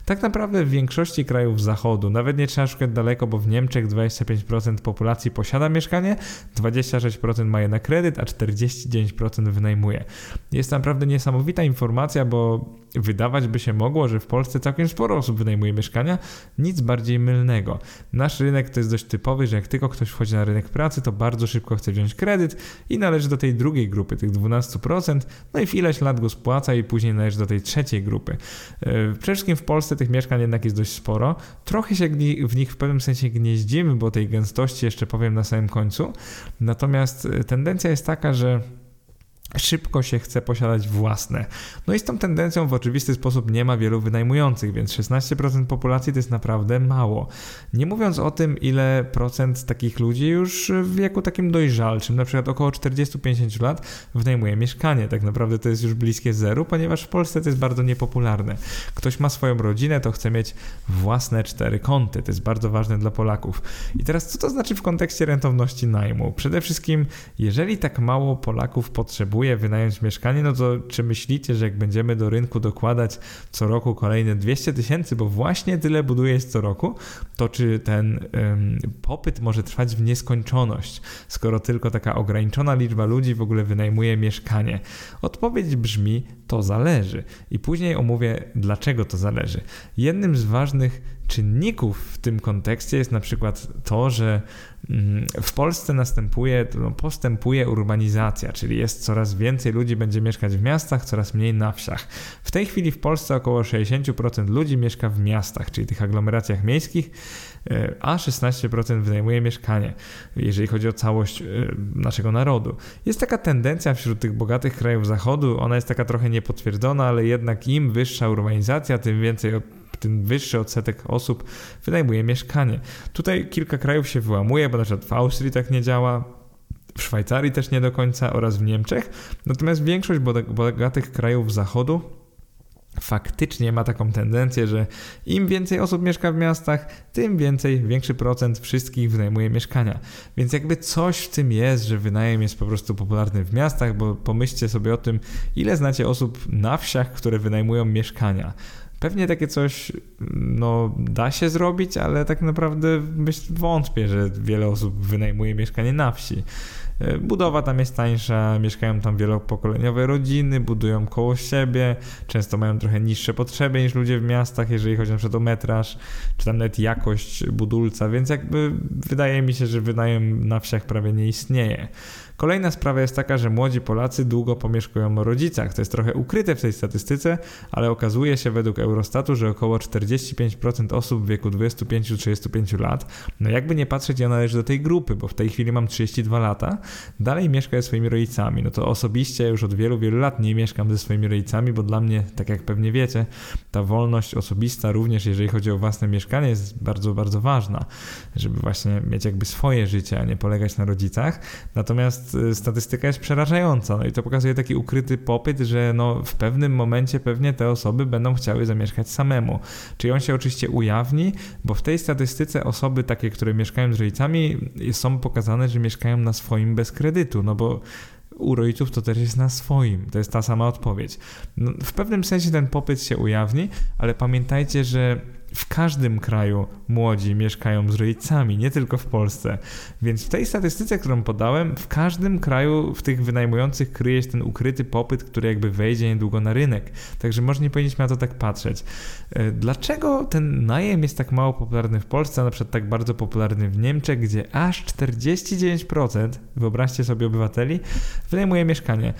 Tak naprawdę w większości krajów zachodu, nawet nie trzeba szukać daleko, bo w Niemczech 25% populacji posiada mieszkanie, 26% ma je na kredyt, a 49% wynajmuje. Jest naprawdę niesamowita informacja, bo wydawać by się mogło, że w Polsce całkiem sporo osób wynajmuje mieszkania, nic bardziej mylnego. Nasz rynek to jest dość typowy, że jak tylko ktoś wchodzi na rynek pracy, to bardzo szybko chce wziąć kredyt i należy do tej drugiej grupy, tych 12%, no i w ileś lat go spłaca i później należy do tej trzeciej grupy. E, przede wszystkim w Polsce tych mieszkań jednak jest dość sporo. Trochę się w nich w pewnym sensie gnieździmy, bo tej gęstości jeszcze powiem na samym końcu. Natomiast e, tendencja jest taka, że szybko się chce posiadać własne. No i z tą tendencją w oczywisty sposób nie ma wielu wynajmujących, więc 16% populacji to jest naprawdę mało. Nie mówiąc o tym, ile procent takich ludzi już w wieku takim dojrzalczym, na przykład około 40-50 lat, wynajmuje mieszkanie. Tak naprawdę to jest już bliskie zeru, ponieważ w Polsce to jest bardzo niepopularne. Ktoś ma swoją rodzinę, to chce mieć własne cztery kąty. To jest bardzo ważne dla Polaków. I teraz co to znaczy w kontekście rentowności najmu? Przede wszystkim, jeżeli tak mało Polaków potrzebuje potrzebuje wynająć mieszkanie, no to czy myślicie, że jak będziemy do rynku dokładać co roku kolejne 200 tysięcy, bo właśnie tyle buduje jest co roku, to czy ten um, popyt może trwać w nieskończoność, skoro tylko taka ograniczona liczba ludzi w ogóle wynajmuje mieszkanie? Odpowiedź brzmi: to zależy. I później omówię, dlaczego to zależy. Jednym z ważnych czynników w tym kontekście jest na przykład to, że mm, w Polsce następuje, no, postępuje urbanizacja, czyli jest coraz więcej ludzi będzie mieszkać w miastach, coraz mniej na wsiach. W tej chwili w Polsce około 60% ludzi mieszka w miastach, czyli tych aglomeracjach miejskich, a 16% wynajmuje mieszkanie, jeżeli chodzi o całość e, naszego narodu. Jest taka tendencja wśród tych bogatych krajów zachodu, ona jest taka trochę niepotwierdzona, ale jednak im wyższa urbanizacja, tym więcej tym wyższy odsetek osób wynajmuje mieszkanie. Tutaj kilka krajów się wyłamuje, bo na przykład w Austrii tak nie działa, w Szwajcarii też nie do końca oraz w Niemczech. Natomiast większość bogatych krajów zachodu faktycznie ma taką tendencję, że im więcej osób mieszka w miastach, tym więcej, większy procent wszystkich wynajmuje mieszkania. Więc jakby coś w tym jest, że wynajem jest po prostu popularny w miastach, bo pomyślcie sobie o tym, ile znacie osób na wsiach, które wynajmują mieszkania. Pewnie takie coś no, da się zrobić, ale tak naprawdę myśl, wątpię, że wiele osób wynajmuje mieszkanie na wsi. E, budowa tam jest tańsza, mieszkają tam wielopokoleniowe rodziny, budują koło siebie, często mają trochę niższe potrzeby niż ludzie w miastach, jeżeli chodzi na przykład o metraż, czy tam nawet jakość budulca, więc jakby wydaje mi się, że wynajem na wsiach prawie nie istnieje. Kolejna sprawa jest taka, że młodzi Polacy długo pomieszkują o rodzicach. To jest trochę ukryte w tej statystyce, ale okazuje się według Eurostatu, że około 45% osób w wieku 25-35 lat, no jakby nie patrzeć, ja należę do tej grupy, bo w tej chwili mam 32 lata, dalej mieszka ze swoimi rodzicami. No to osobiście już od wielu, wielu lat nie mieszkam ze swoimi rodzicami, bo dla mnie, tak jak pewnie wiecie, ta wolność osobista, również jeżeli chodzi o własne mieszkanie, jest bardzo, bardzo ważna, żeby właśnie mieć jakby swoje życie, a nie polegać na rodzicach. Natomiast Y, statystyka jest przerażająca. No i to pokazuje taki ukryty popyt, że no w pewnym momencie pewnie te osoby będą chciały zamieszkać samemu. Czyli on się oczywiście ujawni, bo w tej statystyce osoby takie, które mieszkają z rodzicami są pokazane, że mieszkają na swoim bez kredytu, no bo u rodziców to też jest na swoim. To jest ta sama odpowiedź. No, w pewnym sensie ten popyt się ujawni, ale pamiętajcie, że w każdym kraju młodzi mieszkają z rodzicami, nie tylko w Polsce. Więc w tej statystyce, którą podałem, w każdym kraju w tych wynajmujących kryje się ten ukryty popyt, który jakby wejdzie niedługo na rynek. Także może nie powinniśmy na to tak patrzeć. E, dlaczego ten najem jest tak mało popularny w Polsce, a na przykład tak bardzo popularny w Niemczech, gdzie aż 49%, wyobraźcie sobie obywateli, wynajmuje mieszkanie?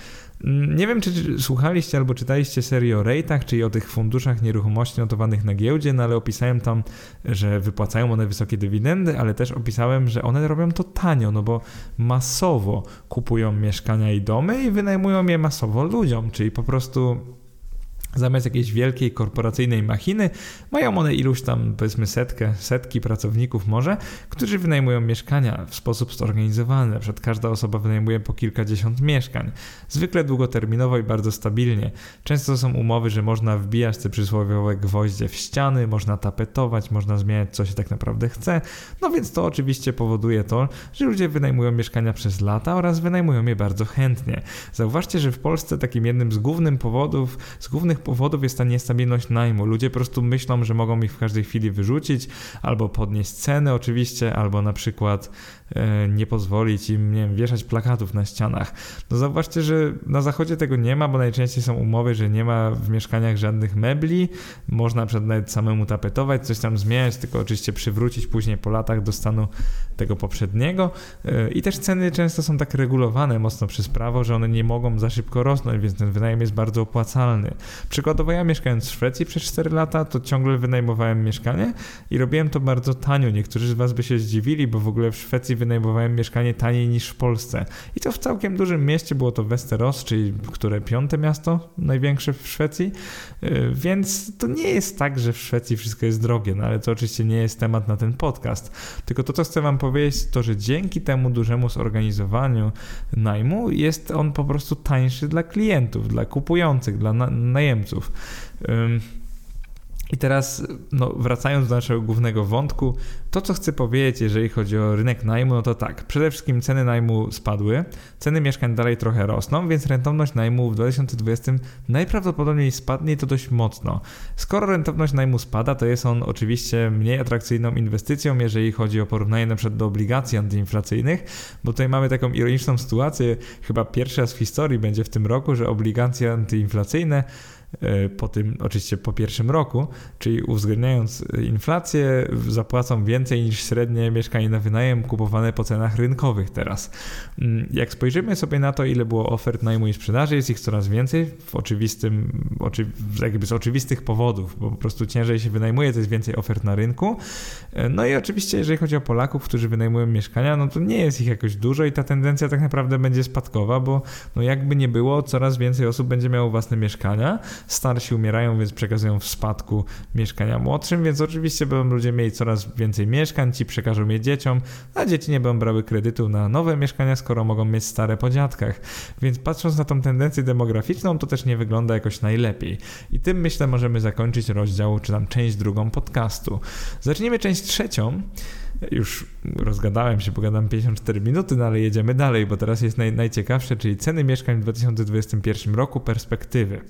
Nie wiem, czy słuchaliście albo czytaliście serię o rejtach, czyli o tych funduszach nieruchomości notowanych na giełdzie, no ale opisałem tam, że wypłacają one wysokie dywidendy, ale też opisałem, że one robią to tanio, no bo masowo kupują mieszkania i domy i wynajmują je masowo ludziom, czyli po prostu Zamiast jakiejś wielkiej korporacyjnej machiny, mają one iluś tam, powiedzmy, setkę, setki pracowników może, którzy wynajmują mieszkania w sposób zorganizowany. Na przykład każda osoba wynajmuje po kilkadziesiąt mieszkań. Zwykle długoterminowo i bardzo stabilnie. Często są umowy, że można wbijać te przysłowiowe gwoździe w ściany, można tapetować, można zmieniać co się tak naprawdę chce. No więc to oczywiście powoduje to, że ludzie wynajmują mieszkania przez lata oraz wynajmują je bardzo chętnie. Zauważcie, że w Polsce takim jednym z głównych powodów, z głównych powodów jest ta niestabilność najmu. Ludzie po prostu myślą, że mogą ich w każdej chwili wyrzucić, albo podnieść ceny oczywiście, albo na przykład e, nie pozwolić im, nie wiem, wieszać plakatów na ścianach. No zauważcie, że na zachodzie tego nie ma, bo najczęściej są umowy, że nie ma w mieszkaniach żadnych mebli, można przed nawet samemu tapetować, coś tam zmieniać, tylko oczywiście przywrócić później po latach do stanu tego poprzedniego. E, I też ceny często są tak regulowane mocno przez prawo, że one nie mogą za szybko rosnąć, więc ten wynajem jest bardzo opłacalny. Przykładowo ja mieszkając w Szwecji przez 4 lata, to ciągle wynajmowałem mieszkanie i robiłem to bardzo tanio. Niektórzy z Was by się zdziwili, bo w ogóle w Szwecji wynajmowałem mieszkanie taniej niż w Polsce. I to w całkiem dużym mieście, było to Westeros, czyli które piąte miasto największe w Szwecji. Y, więc to nie jest tak, że w Szwecji wszystko jest drogie, no ale to oczywiście nie jest temat na ten podcast. Tylko to, co chcę Wam powiedzieć, to, że dzięki temu dużemu zorganizowaniu najmu jest on po prostu tańszy dla klientów, dla kupujących, dla najemców. I teraz, no, wracając do naszego głównego wątku, to co chcę powiedzieć, jeżeli chodzi o rynek najmu, no to tak, przede wszystkim ceny najmu spadły, ceny mieszkań dalej trochę rosną, więc rentowność najmu w 2020 najprawdopodobniej spadnie to dość mocno. Skoro rentowność najmu spada, to jest on oczywiście mniej atrakcyjną inwestycją, jeżeli chodzi o porównanie na przykład do obligacji antyinflacyjnych, bo tutaj mamy taką ironiczną sytuację, chyba pierwszy raz w historii będzie w tym roku, że obligacje antyinflacyjne po tym, oczywiście po pierwszym roku, czyli uwzględniając inflację, zapłacą więcej niż średnie mieszkanie na wynajem kupowane po cenach rynkowych teraz. Mm, jak spojrzymy sobie na to, ile było ofert najmu i sprzedaży, jest ich coraz więcej w oczywistym, oczy, jakby z oczywistych powodów, bo po prostu ciężej się wynajmuje, to jest więcej ofert na rynku. E, no i oczywiście, jeżeli chodzi o Polaków, którzy wynajmują mieszkania, no to nie jest ich jakoś dużo i ta tendencja tak naprawdę będzie spadkowa, bo no jakby nie było, coraz więcej osób będzie miało własne mieszkania, starsi umierają, więc przekazują w spadku mieszkania młodszym, więc oczywiście będą ludzie mieli coraz więcej mieszkań, ci przekażą je dzieciom, a dzieci nie będą brały kredytu na nowe mieszkania, skoro mogą mieć stare po dziadkach. Więc patrząc na tą tendencję demograficzną, to też nie wygląda jakoś najlepiej. I tym myślę możemy zakończyć rozdział, czy tam część drugą podcastu. Zacznijmy część trzecią już rozgadałem się, pogadam 54 minuty, no ale jedziemy dalej, bo teraz jest naj, najciekawsze, czyli ceny mieszkań w 2021 roku, perspektywy.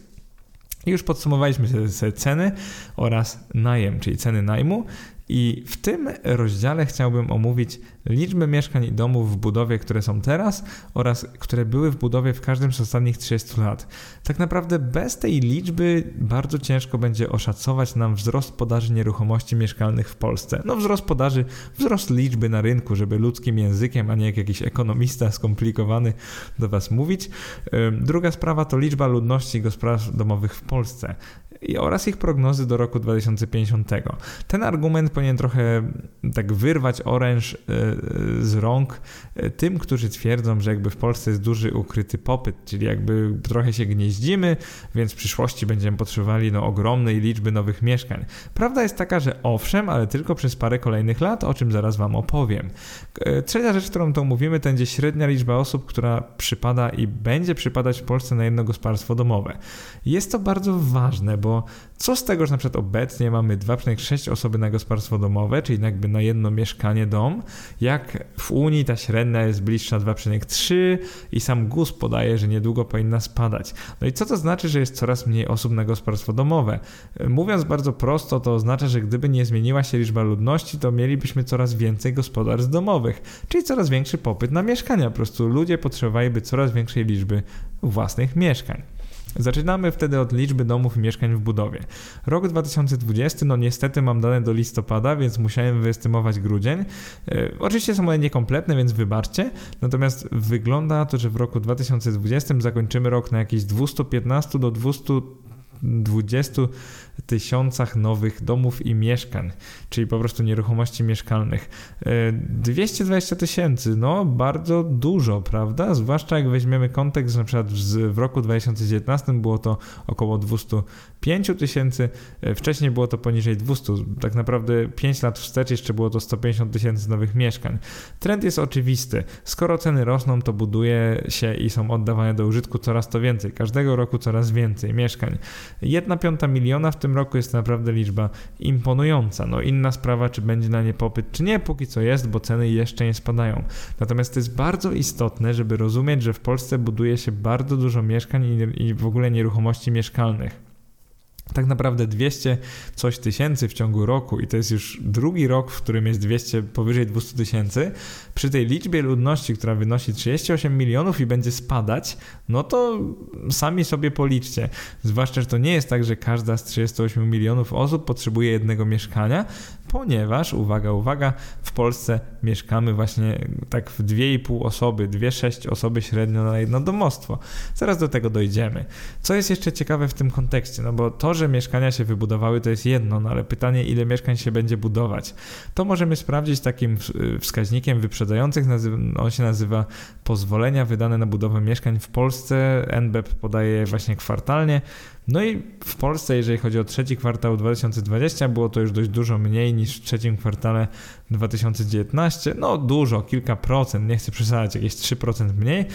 I już podsumowaliśmy ceny oraz najem, czyli ceny najmu. I w tym rozdziale chciałbym omówić liczbę mieszkań i domów w budowie, które są teraz oraz które były w budowie w każdym z ostatnich 30 lat. Tak naprawdę bez tej liczby bardzo ciężko będzie oszacować nam wzrost podaży nieruchomości mieszkalnych w Polsce. No wzrost podaży, wzrost liczby na rynku, żeby ludzkim językiem, a nie jak jakiś ekonomista skomplikowany do Was mówić. Druga sprawa to liczba ludności gospodarstw domowych w Polsce oraz ich prognozy do roku 2050. Ten argument powinien trochę tak wyrwać oręż e, z rąk e, tym, którzy twierdzą, że jakby w Polsce jest duży ukryty popyt, czyli jakby trochę się gnieździmy, więc w przyszłości będziemy potrzebowali no, ogromnej liczby nowych mieszkań. Prawda jest taka, że owszem, ale tylko przez parę kolejnych lat, o czym zaraz Wam opowiem. E, trzecia rzecz, którą to mówimy, to będzie średnia liczba osób, która przypada i będzie przypadać w Polsce na jedno gospodarstwo domowe. Jest to bardzo ważne, bo co z tego, że na przykład obecnie mamy 2,6 osoby na gospodarstwo domowe, czyli jakby na jedno mieszkanie dom, jak w Unii ta średnia jest bliższa 2,3 i sam GUS podaje, że niedługo powinna spadać. No i co to znaczy, że jest coraz mniej osób na gospodarstwo domowe? Mówiąc bardzo prosto, to oznacza, że gdyby nie zmieniła się liczba ludności, to mielibyśmy coraz więcej gospodarstw domowych, czyli coraz większy popyt na mieszkania. Po prostu ludzie potrzebowaliby coraz większej liczby własnych mieszkań. Zaczynamy wtedy od liczby domów i mieszkań w budowie. Rok 2020, no niestety mam dane do listopada, więc musiałem wyestymować grudzień. E, oczywiście są one niekompletne, więc wybaczcie. Natomiast wygląda to, że w roku 2020 zakończymy rok na jakieś 215 do 220 tysiącach nowych domów i mieszkań, czyli po prostu nieruchomości mieszkalnych. 220 e, tysięcy, no bardzo dużo, prawda? Zwłaszcza jak weźmiemy kontekst, że na przykład w roku 2019 było to około 205 tysięcy, e, wcześniej było to poniżej 200, tak naprawdę 5 lat wstecz jeszcze było to 150 tysięcy nowych mieszkań. Trend jest oczywisty. Skoro ceny rosną, to buduje się i są oddawane do użytku coraz to więcej. Każdego roku coraz więcej mieszkań. Jedna piąta miliona w tym roku jest naprawdę liczba imponująca. No inna sprawa, czy będzie na nie popyt, czy nie, póki co jest, bo ceny jeszcze nie spadają. Natomiast to jest bardzo istotne, żeby rozumieć, że w Polsce buduje się bardzo dużo mieszkań i w ogóle nieruchomości mieszkalnych tak naprawdę 200 coś tysięcy w ciągu roku i to jest już drugi rok, w którym jest 200, powyżej 200 tysięcy, przy tej liczbie ludności, która wynosi 38 milionów i będzie spadać, no to sami sobie policzcie. Zwłaszcza, że to nie jest tak, że każda z 38 milionów osób potrzebuje jednego mieszkania, ponieważ, uwaga, uwaga, w Polsce mieszkamy właśnie tak w 2,5 osoby, 2,6 osoby średnio na jedno domostwo. Zaraz do tego dojdziemy. Co jest jeszcze ciekawe w tym kontekście? No bo to, że mieszkania się wybudowały, to jest jedno, no ale pytanie, ile mieszkań się będzie budować. To możemy sprawdzić takim wskaźnikiem wyprzedzających, on się nazywa pozwolenia wydane na budowę mieszkań w Polsce. NBEP podaje właśnie kwartalnie. No i w Polsce, jeżeli chodzi o trzeci kwartał 2020, było to już dość dużo mniej niż w trzecim kwartale 2019. No dużo, kilka procent, nie chcę przesadzać, jakieś 3% mniej.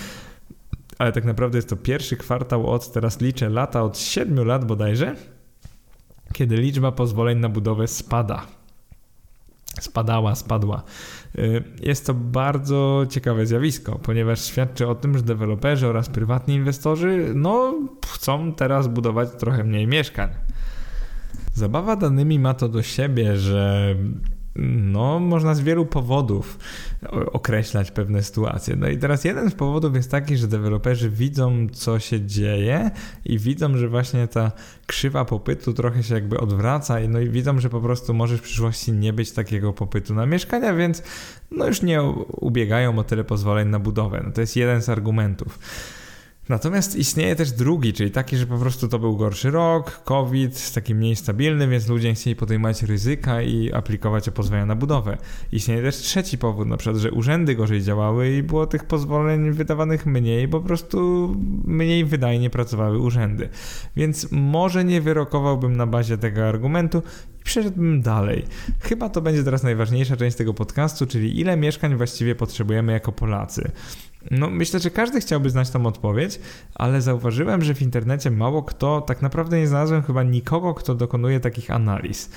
Ale tak naprawdę jest to pierwszy kwartał od, teraz liczę lata, od 7 lat bodajże, kiedy liczba pozwoleń na budowę spada. Spadała, spadła. Y, jest to bardzo ciekawe zjawisko, ponieważ świadczy o tym, że deweloperzy oraz prywatni inwestorzy no, chcą teraz budować trochę mniej mieszkań. Zabawa danymi ma to do siebie, że no, można z wielu powodów określać pewne sytuacje. No i teraz jeden z powodów jest taki, że deweloperzy widzą, co się dzieje i widzą, że właśnie ta krzywa popytu trochę się jakby odwraca i no i widzą, że po prostu może w przyszłości nie być takiego popytu na mieszkania, więc no już nie ubiegają o tyle pozwoleń na budowę. No to jest jeden z argumentów. Natomiast istnieje też drugi, czyli taki, że po prostu to był gorszy rok, COVID, taki mniej stabilny, więc ludzie nie chcieli podejmować ryzyka i aplikować o pozwolenia na budowę. Istnieje też trzeci powód, na przykład, że urzędy gorzej działały i było tych pozwoleń wydawanych mniej, po prostu mniej wydajnie pracowały urzędy. Więc może nie wyrokowałbym na bazie tego argumentu, przeszedłbym dalej. Chyba to będzie teraz najważniejsza część tego podcastu, czyli ile mieszkań właściwie potrzebujemy jako Polacy. No, myślę, że każdy chciałby znać tą odpowiedź, ale zauważyłem, że w internecie mało kto, tak naprawdę nie znalazłem chyba nikogo, kto dokonuje takich analiz.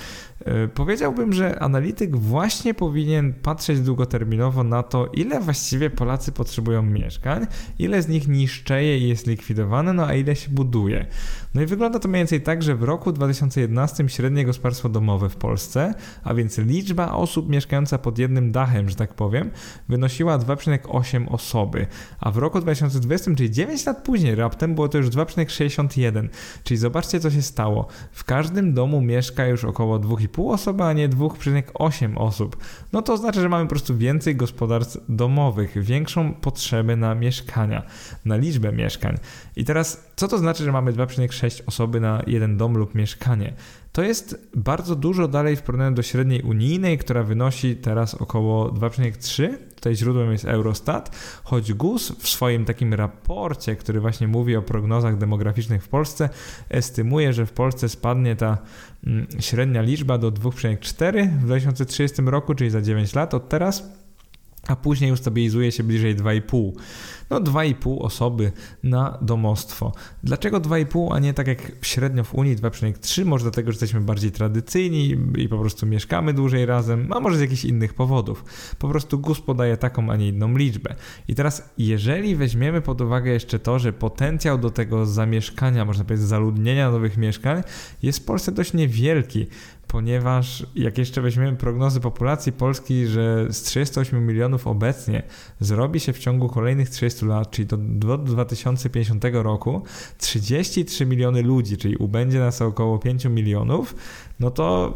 Yy, powiedziałbym, że analityk właśnie powinien patrzeć długoterminowo na to, ile właściwie Polacy potrzebują mieszkań, ile z nich niszczeje i jest likwidowane, no a ile się buduje. No i wygląda to mniej więcej tak, że w roku 2011 średnie gospodarstwo domowe w Polsce, a więc liczba osób mieszkająca pod jednym dachem, że tak powiem, wynosiła 2,8 osoby a w roku 2020, czyli 9 lat później raptem było to już 2,61. Czyli zobaczcie co się stało. W każdym domu mieszka już około 2,5 osoby, a nie 2,8 osób. No to znaczy, że mamy po prostu więcej gospodarstw domowych, większą potrzebę na mieszkania, na liczbę mieszkań. I teraz co to znaczy, że mamy 2,6 osoby na jeden dom lub mieszkanie? To jest bardzo dużo dalej w porównaniu do średniej unijnej, która wynosi teraz około 2,3. Tutaj źródłem jest Eurostat, choć GUS w swoim takim raporcie, który właśnie mówi o prognozach demograficznych w Polsce, estymuje, że w Polsce spadnie ta mm, średnia liczba do 2,4 w 2030 roku, czyli za 9 lat od teraz a później ustabilizuje się bliżej 2,5. No 2,5 osoby na domostwo. Dlaczego 2,5, a nie tak jak średnio w Unii 2,3? Może dlatego, że jesteśmy bardziej tradycyjni i po prostu mieszkamy dłużej razem, a może z jakichś innych powodów. Po prostu GUS podaje taką, a nie inną liczbę. I teraz, jeżeli weźmiemy pod uwagę jeszcze to, że potencjał do tego zamieszkania, można powiedzieć zaludnienia nowych mieszkań jest w Polsce dość niewielki, ponieważ jak jeszcze weźmiemy prognozy populacji Polski, że z 38 milionów obecnie zrobi się w ciągu kolejnych 30 lat, czyli do, do 2050 roku 33 miliony ludzi, czyli ubędzie nas około 5 milionów, no to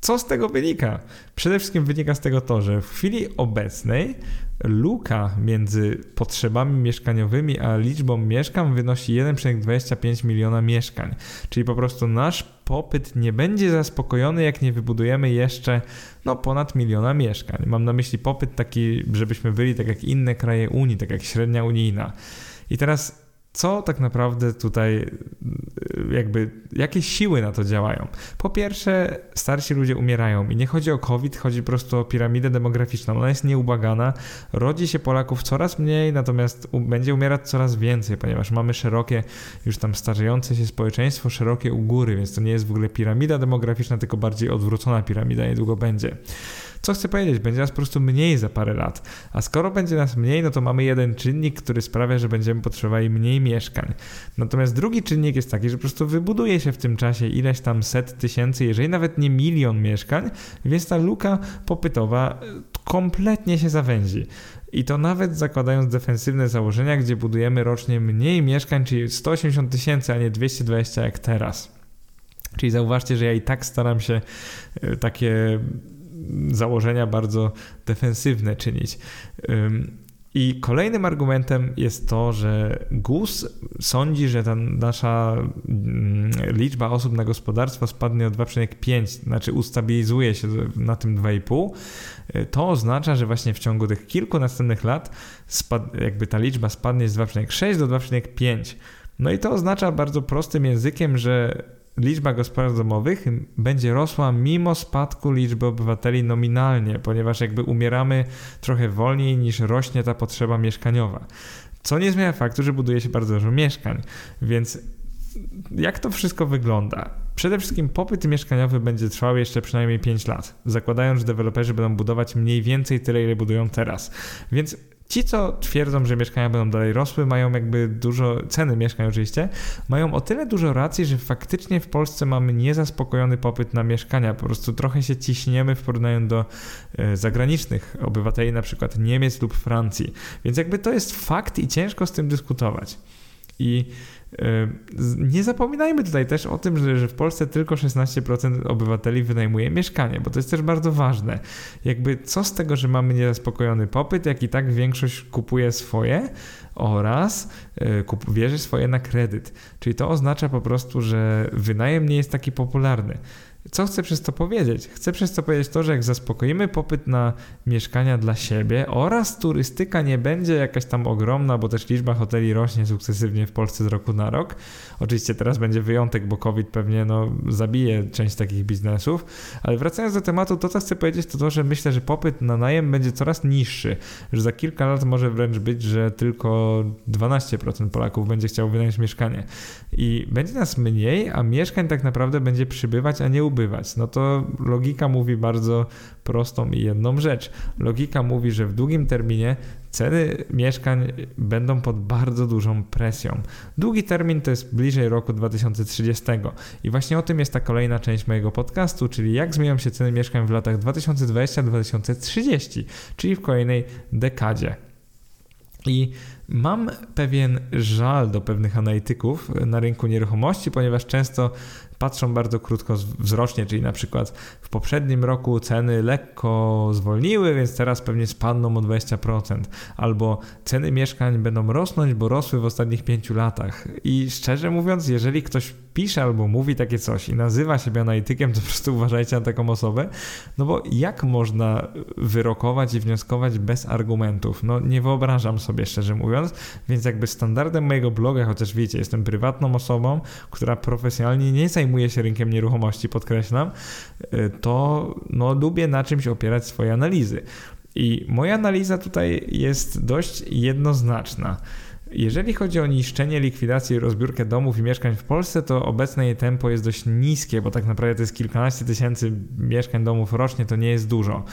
co z tego wynika? Przede wszystkim wynika z tego to, że w chwili obecnej luka między potrzebami mieszkaniowymi a liczbą mieszkań wynosi 1,25 miliona mieszkań. Czyli po prostu nasz popyt nie będzie zaspokojony, jak nie wybudujemy jeszcze no, ponad miliona mieszkań. Mam na myśli popyt taki, żebyśmy byli tak jak inne kraje Unii, tak jak średnia unijna. I teraz co tak naprawdę tutaj, jakby, jakie siły na to działają? Po pierwsze, starsi ludzie umierają i nie chodzi o COVID, chodzi po prostu o piramidę demograficzną. Ona jest nieubłagana, rodzi się Polaków coraz mniej, natomiast będzie umierać coraz więcej, ponieważ mamy szerokie, już tam starzejące się społeczeństwo, szerokie u góry, więc to nie jest w ogóle piramida demograficzna, tylko bardziej odwrócona piramida, niedługo będzie. Co chcę powiedzieć? Będzie nas po prostu mniej za parę lat. A skoro będzie nas mniej, no to mamy jeden czynnik, który sprawia, że będziemy potrzebowali mniej mieszkań. Natomiast drugi czynnik jest taki, że po prostu wybuduje się w tym czasie ileś tam set tysięcy, jeżeli nawet nie milion mieszkań, więc ta luka popytowa e, kompletnie się zawęzi. I to nawet zakładając defensywne założenia, gdzie budujemy rocznie mniej mieszkań, czyli 180 tysięcy, a nie 220 jak teraz. Czyli zauważcie, że ja i tak staram się e, takie założenia bardzo defensywne czynić. I kolejnym argumentem jest to, że GUS sądzi, że ta nasza mm, liczba osób na gospodarstwo spadnie o 2,5, znaczy ustabilizuje się na tym 2,5. To oznacza, że właśnie w ciągu tych kilku następnych lat spad, jakby ta liczba spadnie z 2,6 do 2,5. No i to oznacza bardzo prostym językiem, że liczba gospodarstw domowych będzie rosła mimo spadku liczby obywateli nominalnie, ponieważ jakby umieramy trochę wolniej niż rośnie ta potrzeba mieszkaniowa. Co nie zmienia faktu, że buduje się bardzo dużo mieszkań. Więc jak to wszystko wygląda? Przede wszystkim popyt mieszkaniowy będzie trwał jeszcze przynajmniej 5 lat, zakładając, że deweloperzy będą budować mniej więcej tyle, ile budują teraz. Więc Ci, co twierdzą, że mieszkania będą dalej rosły, mają jakby dużo, ceny mieszkań oczywiście, mają o tyle dużo racji, że faktycznie w Polsce mamy niezaspokojony popyt na mieszkania. Po prostu trochę się ciśniemy w porównaniu do e, zagranicznych obywateli, na przykład Niemiec lub Francji. Więc jakby to jest fakt i ciężko z tym dyskutować. I nie zapominajmy tutaj też o tym, że, w Polsce tylko 16% obywateli wynajmuje mieszkanie, bo to jest też bardzo ważne. Jakby co z tego, że mamy niezaspokojony popyt, jak i tak większość kupuje swoje oraz kup, bierze swoje na kredyt. Czyli to oznacza po prostu, że wynajem nie jest taki popularny. Co chcę przez to powiedzieć? Chcę przez to powiedzieć to, że jak zaspokoimy popyt na mieszkania dla siebie oraz turystyka nie będzie jakaś tam ogromna, bo też liczba hoteli rośnie sukcesywnie w Polsce z roku na rok. Oczywiście teraz będzie wyjątek, bo COVID pewnie no, zabije część takich biznesów, ale wracając do tematu, to co chcę powiedzieć to to, że myślę, że popyt na najem będzie coraz niższy, że za kilka lat może wręcz być, że tylko 12% Polaków będzie chciało wynająć mieszkanie i będzie nas mniej, a mieszkań tak naprawdę będzie przybywać, a nie ubywać ubywać. No to logika mówi bardzo prostą i jedną rzecz. Logika mówi, że w długim terminie ceny mieszkań będą pod bardzo dużą presją. Długi termin to jest bliżej roku 2030 i właśnie o tym jest ta kolejna część mojego podcastu, czyli jak zmienią się ceny mieszkań w latach 2020-2030, czyli w kolejnej dekadzie. I mam pewien żal do pewnych analityków na rynku nieruchomości, ponieważ często patrzą bardzo krótkowzrocznie, czyli na przykład w poprzednim roku ceny lekko zwolniły, więc teraz pewnie spadną o 20%, albo ceny mieszkań będą rosnąć, bo rosły w ostatnich pięciu latach. I szczerze mówiąc, jeżeli ktoś pisze albo mówi takie coś i nazywa siebie analitykiem, to po prostu uważajcie na taką osobę, no bo jak można wyrokować i wnioskować bez argumentów? No nie wyobrażam sobie, szczerze mówiąc, więc jakby standardem mojego bloga, chociaż wiecie, jestem prywatną osobą, która profesjonalnie nie zajmuje się rynkiem nieruchomości, podkreślam, y, to no, lubię na czymś opierać swoje analizy. I moja analiza tutaj jest dość jednoznaczna. Jeżeli chodzi o niszczenie, likwidację i rozbiórkę domów i mieszkań w Polsce, to obecne jej tempo jest dość niskie, bo tak naprawdę to jest kilkanaście tysięcy mieszkań, domów rocznie, to nie jest dużo.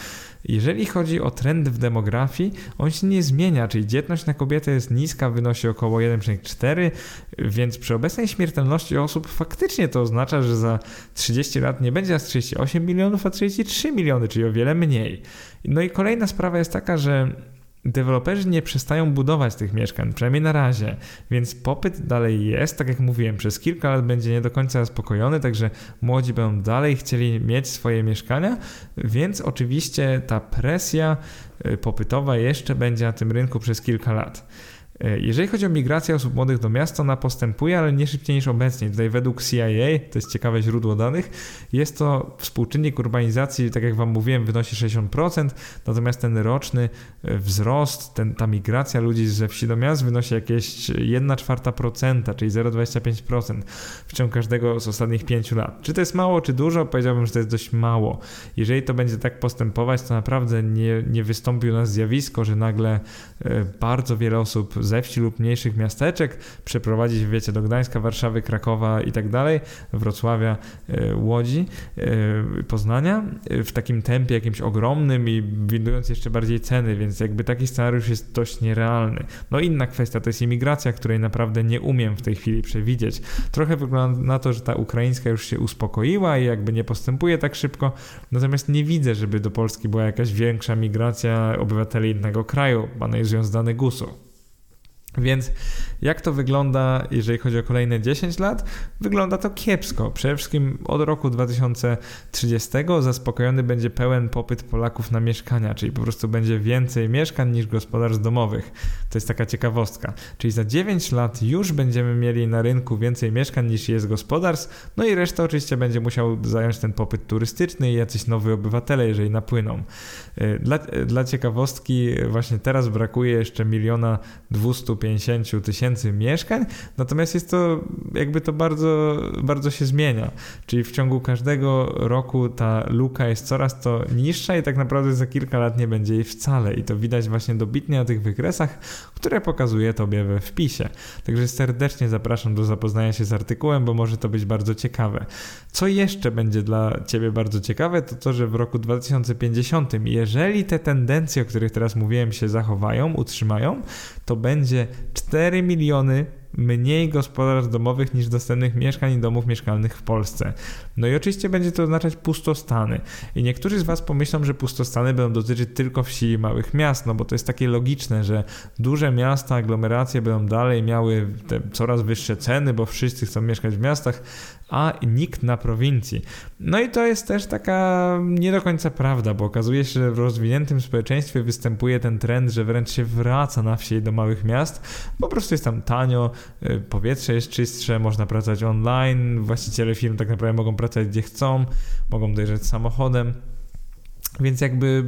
Jeżeli chodzi o trend w demografii, on się nie zmienia, czyli dzietność na kobietę jest niska, wynosi około 1,4, więc przy obecnej śmiertelności osób faktycznie to oznacza, że za 30 lat nie będzie aż 38 milionów, a 33 miliony, czyli o wiele mniej. No i kolejna sprawa jest taka, że deweloperzy nie przestają budować tych mieszkań, przynajmniej na razie, więc popyt dalej jest, tak jak mówiłem, przez kilka lat będzie nie do końca zaspokojony, także młodzi będą dalej chcieli mieć swoje mieszkania, więc oczywiście ta presja y, popytowa jeszcze będzie na tym rynku przez kilka lat. E, jeżeli chodzi o migrację osób młodych do miasta, ona postępuje, ale nie szybciej niż obecnie. Tutaj według CIA, to jest ciekawe źródło danych, jest to współczynnik urbanizacji, tak jak Wam mówiłem, wynosi 60%, natomiast ten roczny e, wzrost, ten, ta migracja ludzi ze wsi do miast wynosi jakieś 1 czwarta procenta, czyli 0,25% w ciągu każdego z ostatnich 5 lat. Czy to jest mało, czy dużo? Powiedziałbym, że to jest dość mało. Jeżeli to będzie tak postępować, to naprawdę nie, nie wystąpi u nas zjawisko, że nagle e, bardzo wiele osób ze wsi lub mniejszych miasteczek, przeprowadzić, wiecie, do Gdańska, Warszawy, Krakowa i tak dalej, Wrocławia, e, Łodzi, e, Poznania e, w takim tempie jakimś ogromnym i windując jeszcze bardziej ceny, więc jakby taki scenariusz jest dość nierealny. No inna kwestia to jest imigracja, której naprawdę nie umiem w tej chwili przewidzieć. Trochę wygląda na to, że ta ukraińska już się uspokoiła i jakby nie postępuje tak szybko, natomiast nie widzę, żeby do Polski była jakaś większa migracja obywateli innego kraju, analizując dane GUS-u. Więc jak to wygląda, jeżeli chodzi o kolejne 10 lat? Wygląda to kiepsko. Przede wszystkim od roku 2030 zaspokojony będzie pełen popyt Polaków na mieszkania, czyli po prostu będzie więcej mieszkań niż gospodarstw domowych. To jest taka ciekawostka. Czyli za 9 lat już będziemy mieli na rynku więcej mieszkań niż jest gospodarstw, no i reszta oczywiście będzie musiał zająć ten popyt turystyczny i jacyś nowi obywatele, jeżeli napłyną. Y, dla, dla ciekawostki właśnie teraz brakuje jeszcze miliona 200 150 tysięcy mieszkań, natomiast jest to jakby to bardzo, bardzo się zmienia. Czyli w ciągu każdego roku ta luka jest coraz to niższa i tak naprawdę za kilka lat nie będzie jej wcale. I to widać właśnie dobitnie na tych wykresach, które pokazuje tobie we wpisie. Także serdecznie zapraszam do zapoznania się z artykułem, bo może to być bardzo ciekawe. Co jeszcze będzie dla ciebie bardzo ciekawe, to to, że w roku 2050, jeżeli te tendencje, o których teraz mówiłem, się zachowają, utrzymają, to będzie 4 miliony mniej gospodarstw domowych niż dostępnych mieszkań i domów mieszkalnych w Polsce. No i oczywiście będzie to oznaczać pustostany. I niektórzy z Was pomyślą, że pustostany będą dotyczyć tylko wsi i małych miast, no bo to jest takie logiczne, że duże miasta, aglomeracje będą dalej miały te coraz wyższe ceny, bo wszyscy chcą mieszkać w miastach, a nikt na prowincji. No i to jest też taka nie do końca prawda, bo okazuje się, że w rozwiniętym społeczeństwie występuje ten trend, że wręcz się wraca na wsi do małych miast. Po prostu jest tam tanio, y, powietrze jest czystsze, można pracować online, właściciele firm tak naprawdę mogą pracować gdzie chcą, mogą dojeżdżać samochodem. Więc jakby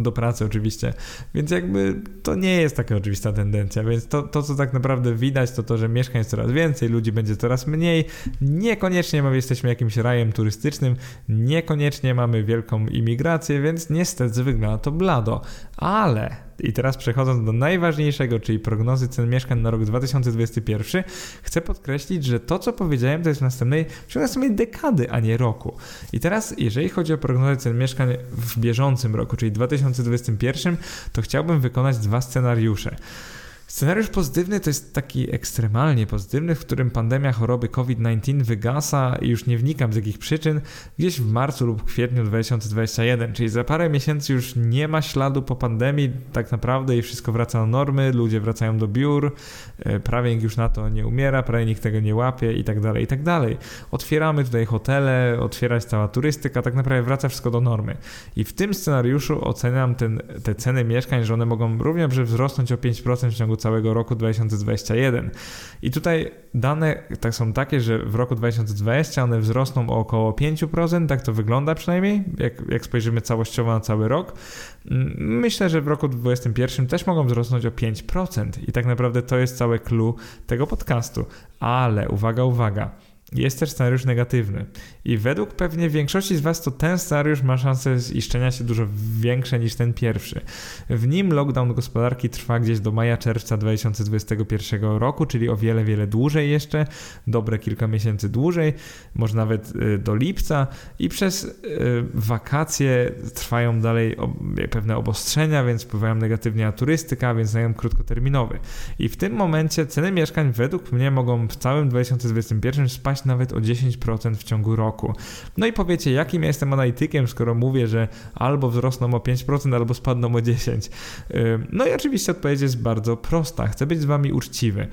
do pracy oczywiście. Więc jakby to nie jest taka oczywista tendencja. Więc to, to, co tak naprawdę widać, to to, że mieszkań jest coraz więcej, ludzi będzie coraz mniej. Niekoniecznie mamy, jesteśmy jakimś rajem turystycznym, niekoniecznie mamy wielką imigrację, więc niestety wygląda to blado. Ale i teraz przechodząc do najważniejszego, czyli prognozy cen mieszkań na rok 2021, chcę podkreślić, że to, co powiedziałem, to jest w następnej, w następnej dekady, a nie roku. I teraz, jeżeli chodzi o prognozę cen mieszkań w bieżącym roku, czyli 2021, to chciałbym wykonać dwa scenariusze. Scenariusz pozytywny to jest taki ekstremalnie pozytywny, w którym pandemia choroby COVID-19 wygasa i już nie wnikam z jakich przyczyn, gdzieś w marcu lub kwietniu 2021, czyli za parę miesięcy już nie ma śladu po pandemii tak naprawdę i wszystko wraca do normy, ludzie wracają do biur, e, prawie nikt już na to nie umiera, prawie nikt tego nie łapie i tak dalej, i tak dalej. Otwieramy tutaj hotele, otwierać cała turystyka, tak naprawdę wraca wszystko do normy. I w tym scenariuszu oceniam ten, te ceny mieszkań, że one mogą również wzrosnąć o 5% w ciągu całego roku 2021. I tutaj dane tak są takie, że w roku 2020 one wzrosną o około 5%, tak to wygląda przynajmniej, jak, jak spojrzymy całościowo na cały rok. Myślę, że w roku 2021 też mogą wzrosnąć o 5% i tak naprawdę to jest całe clue tego podcastu. Ale uwaga, uwaga jest też scenariusz negatywny. I według pewnie większości z Was to ten scenariusz ma szansę ziszczenia się dużo większe niż ten pierwszy. W nim lockdown gospodarki trwa gdzieś do maja-czerwca 2021 roku, czyli o wiele, wiele dłużej jeszcze, dobre kilka miesięcy dłużej, może nawet y, do lipca i przez y, wakacje trwają dalej pewne obostrzenia, więc wpływają negatywnie na turystykę, więc najem krótkoterminowy. I w tym momencie ceny mieszkań według mnie mogą w całym 2021 spaść nawet o 10% w ciągu roku. No i powiecie, jakim ja jestem analitykiem, skoro mówię, że albo wzrosną o 5%, albo spadną o 10%. No i oczywiście odpowiedź jest bardzo prosta. Chcę być z Wami uczciwy.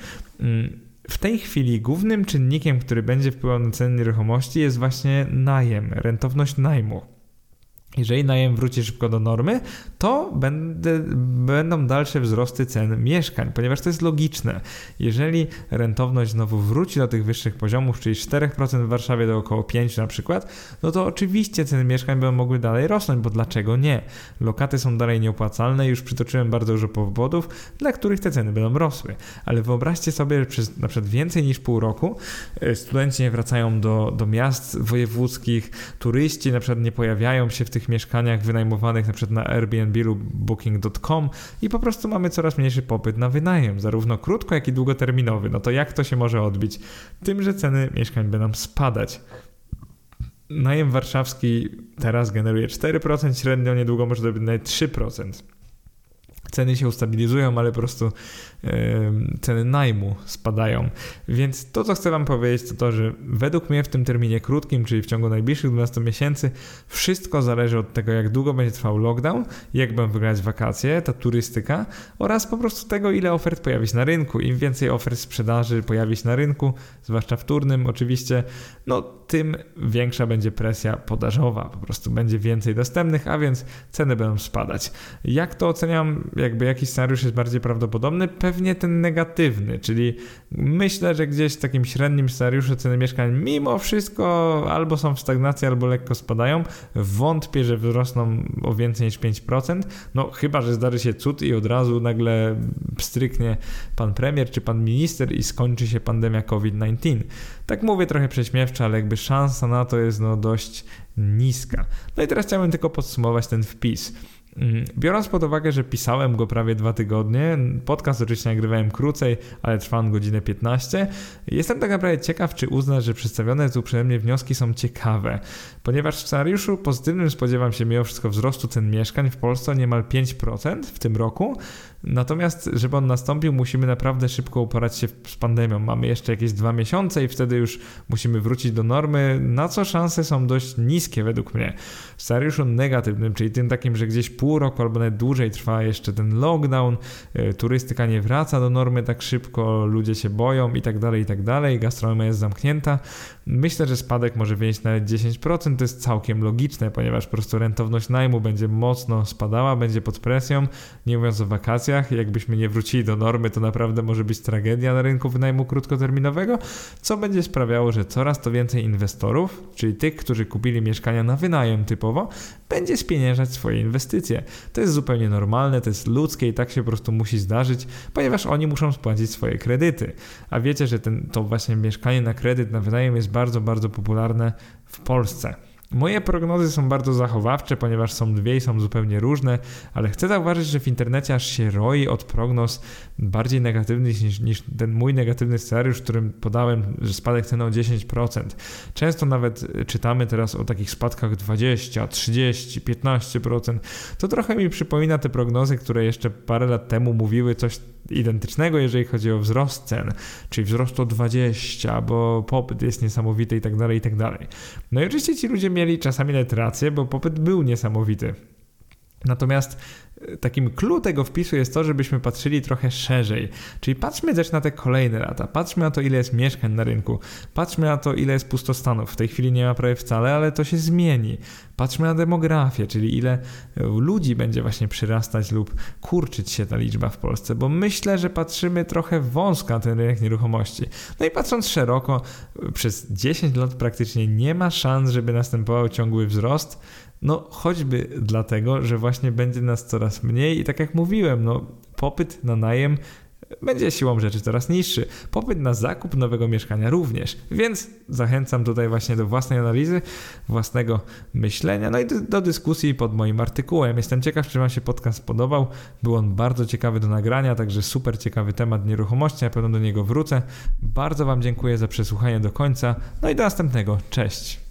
W tej chwili głównym czynnikiem, który będzie wpływał na ceny nieruchomości jest właśnie najem, rentowność najmu. Jeżeli najem wróci szybko do normy, to będę, będą dalsze wzrosty cen mieszkań, ponieważ to jest logiczne. Jeżeli rentowność znowu wróci do tych wyższych poziomów, czyli 4% w Warszawie do około 5% na przykład, no to oczywiście ceny mieszkań będą mogły dalej rosnąć, bo dlaczego nie? Lokaty są dalej nieopłacalne, już przytoczyłem bardzo dużo powodów, dla których te ceny będą rosły. Ale wyobraźcie sobie, że przez na przykład więcej niż pół roku e, studenci nie wracają do, do miast wojewódzkich, turyści na przykład nie pojawiają się w tych mieszkaniach wynajmowanych na przykład na Airbnb lub Booking.com i po prostu mamy coraz mniejszy popyt na wynajem, zarówno krótko, jak i długoterminowy. No to jak to się może odbić? Tym, że ceny mieszkań będą spadać. Najem warszawski teraz generuje 4%, średnio niedługo może to nawet 3% ceny się ustabilizują, ale po prostu ceny najmu spadają. Więc to, co chcę Wam powiedzieć, to to, że według mnie w tym terminie krótkim, czyli w ciągu najbliższych 12 miesięcy, wszystko zależy od tego, jak długo będzie trwał lockdown, jak będą wyglądać wakacje, ta turystyka oraz po prostu tego, ile ofert pojawi się na rynku. Im więcej ofert sprzedaży pojawi się na rynku, zwłaszcza wtórnym oczywiście, no tym większa będzie presja podażowa. Po prostu będzie więcej dostępnych, a więc ceny będą spadać. Jak to oceniam? Jak jakby jakiś scenariusz jest bardziej prawdopodobny? Pewnie ten negatywny, czyli myślę, że gdzieś w takim średnim scenariuszu ceny mieszkań mimo wszystko albo są w stagnacji, albo lekko spadają. Wątpię, że wzrosną o więcej niż 5%. No chyba, że zdarzy się cud i od razu nagle stryknie pan premier czy pan minister i skończy się pandemia COVID-19. Tak mówię trochę prześmiewczo, ale jakby szansa na to jest no dość niska. No i teraz chciałbym tylko podsumować ten wpis. Mm, biorąc pod uwagę, że pisałem go prawie dwa tygodnie, podcast oczywiście nagrywałem krócej, ale trwał on godzinę 15, jestem tak naprawdę ciekaw, czy uznasz, że przedstawione tu przeze mnie wnioski są ciekawe, ponieważ w scenariuszu pozytywnym spodziewam się mimo wszystko wzrostu cen mieszkań w Polsce o niemal 5% w tym roku, Natomiast, żeby on nastąpił, musimy naprawdę szybko uporać się z pandemią. Mamy jeszcze jakieś dwa miesiące i wtedy już musimy wrócić do normy, na co szanse są dość niskie według mnie. W scenariuszu negatywnym, czyli tym takim, że gdzieś pół roku albo nawet dłużej trwa jeszcze ten lockdown, e, turystyka nie wraca do normy tak szybko, ludzie się boją i tak dalej, i tak dalej, gastronomia jest zamknięta. Myślę, że spadek może wynieść nawet 10%, to jest całkiem logiczne, ponieważ po prostu rentowność najmu będzie mocno spadała, będzie pod presją, nie mówiąc o wakacjach, jakbyśmy nie wrócili do normy, to naprawdę może być tragedia na rynku wynajmu krótkoterminowego, co będzie sprawiało, że coraz to więcej inwestorów, czyli tych, którzy kupili mieszkania na wynajem typowo, będzie spieniężać swoje inwestycje. To jest zupełnie normalne, to jest ludzkie i tak się po prostu musi zdarzyć, ponieważ oni muszą spłacić swoje kredyty. A wiecie, że ten, to właśnie mieszkanie na kredyt, na wynajem jest bardzo, bardzo popularne w Polsce. Moje prognozy są bardzo zachowawcze, ponieważ są dwie i są zupełnie różne, ale chcę zauważyć, że w internecie aż się roi od prognoz bardziej negatywnych niż, niż ten mój negatywny scenariusz, którym podałem, że spadek ceny o 10%. Często nawet czytamy teraz o takich spadkach 20, 30, 15%. To trochę mi przypomina te prognozy, które jeszcze parę lat temu mówiły coś identycznego, jeżeli chodzi o wzrost cen, czyli wzrost o 20, bo popyt jest niesamowity i tak dalej, i tak dalej. No i oczywiście ci ludzie mieli czasami nawet rację, bo popyt był niesamowity. Natomiast takim clue tego wpisu jest to, żebyśmy patrzyli trochę szerzej. Czyli patrzmy też na te kolejne lata. Patrzmy na to, ile jest mieszkań na rynku. Patrzmy na to, ile jest pustostanów. W tej chwili nie ma prawie wcale, ale to się zmieni. Patrzmy na demografię, czyli ile ludzi będzie właśnie przyrastać lub kurczyć się ta liczba w Polsce, bo myślę, że patrzymy trochę wąsko na ten rynek nieruchomości. No i patrząc szeroko, przez 10 lat praktycznie nie ma szans, żeby następował ciągły wzrost no choćby dlatego, że właśnie będzie nas coraz mniej i tak jak mówiłem, no popyt na najem będzie siłą rzeczy coraz niższy. Popyt na zakup nowego mieszkania również. Więc zachęcam tutaj właśnie do własnej analizy, własnego myślenia, no i do, dyskusji pod moim artykułem. Jestem ciekaw, czy Wam się podcast podobał. Był on bardzo ciekawy do nagrania, także super ciekawy temat nieruchomości, na pewno do niego wrócę. Bardzo Wam dziękuję za przesłuchanie do końca, no i do następnego. Cześć!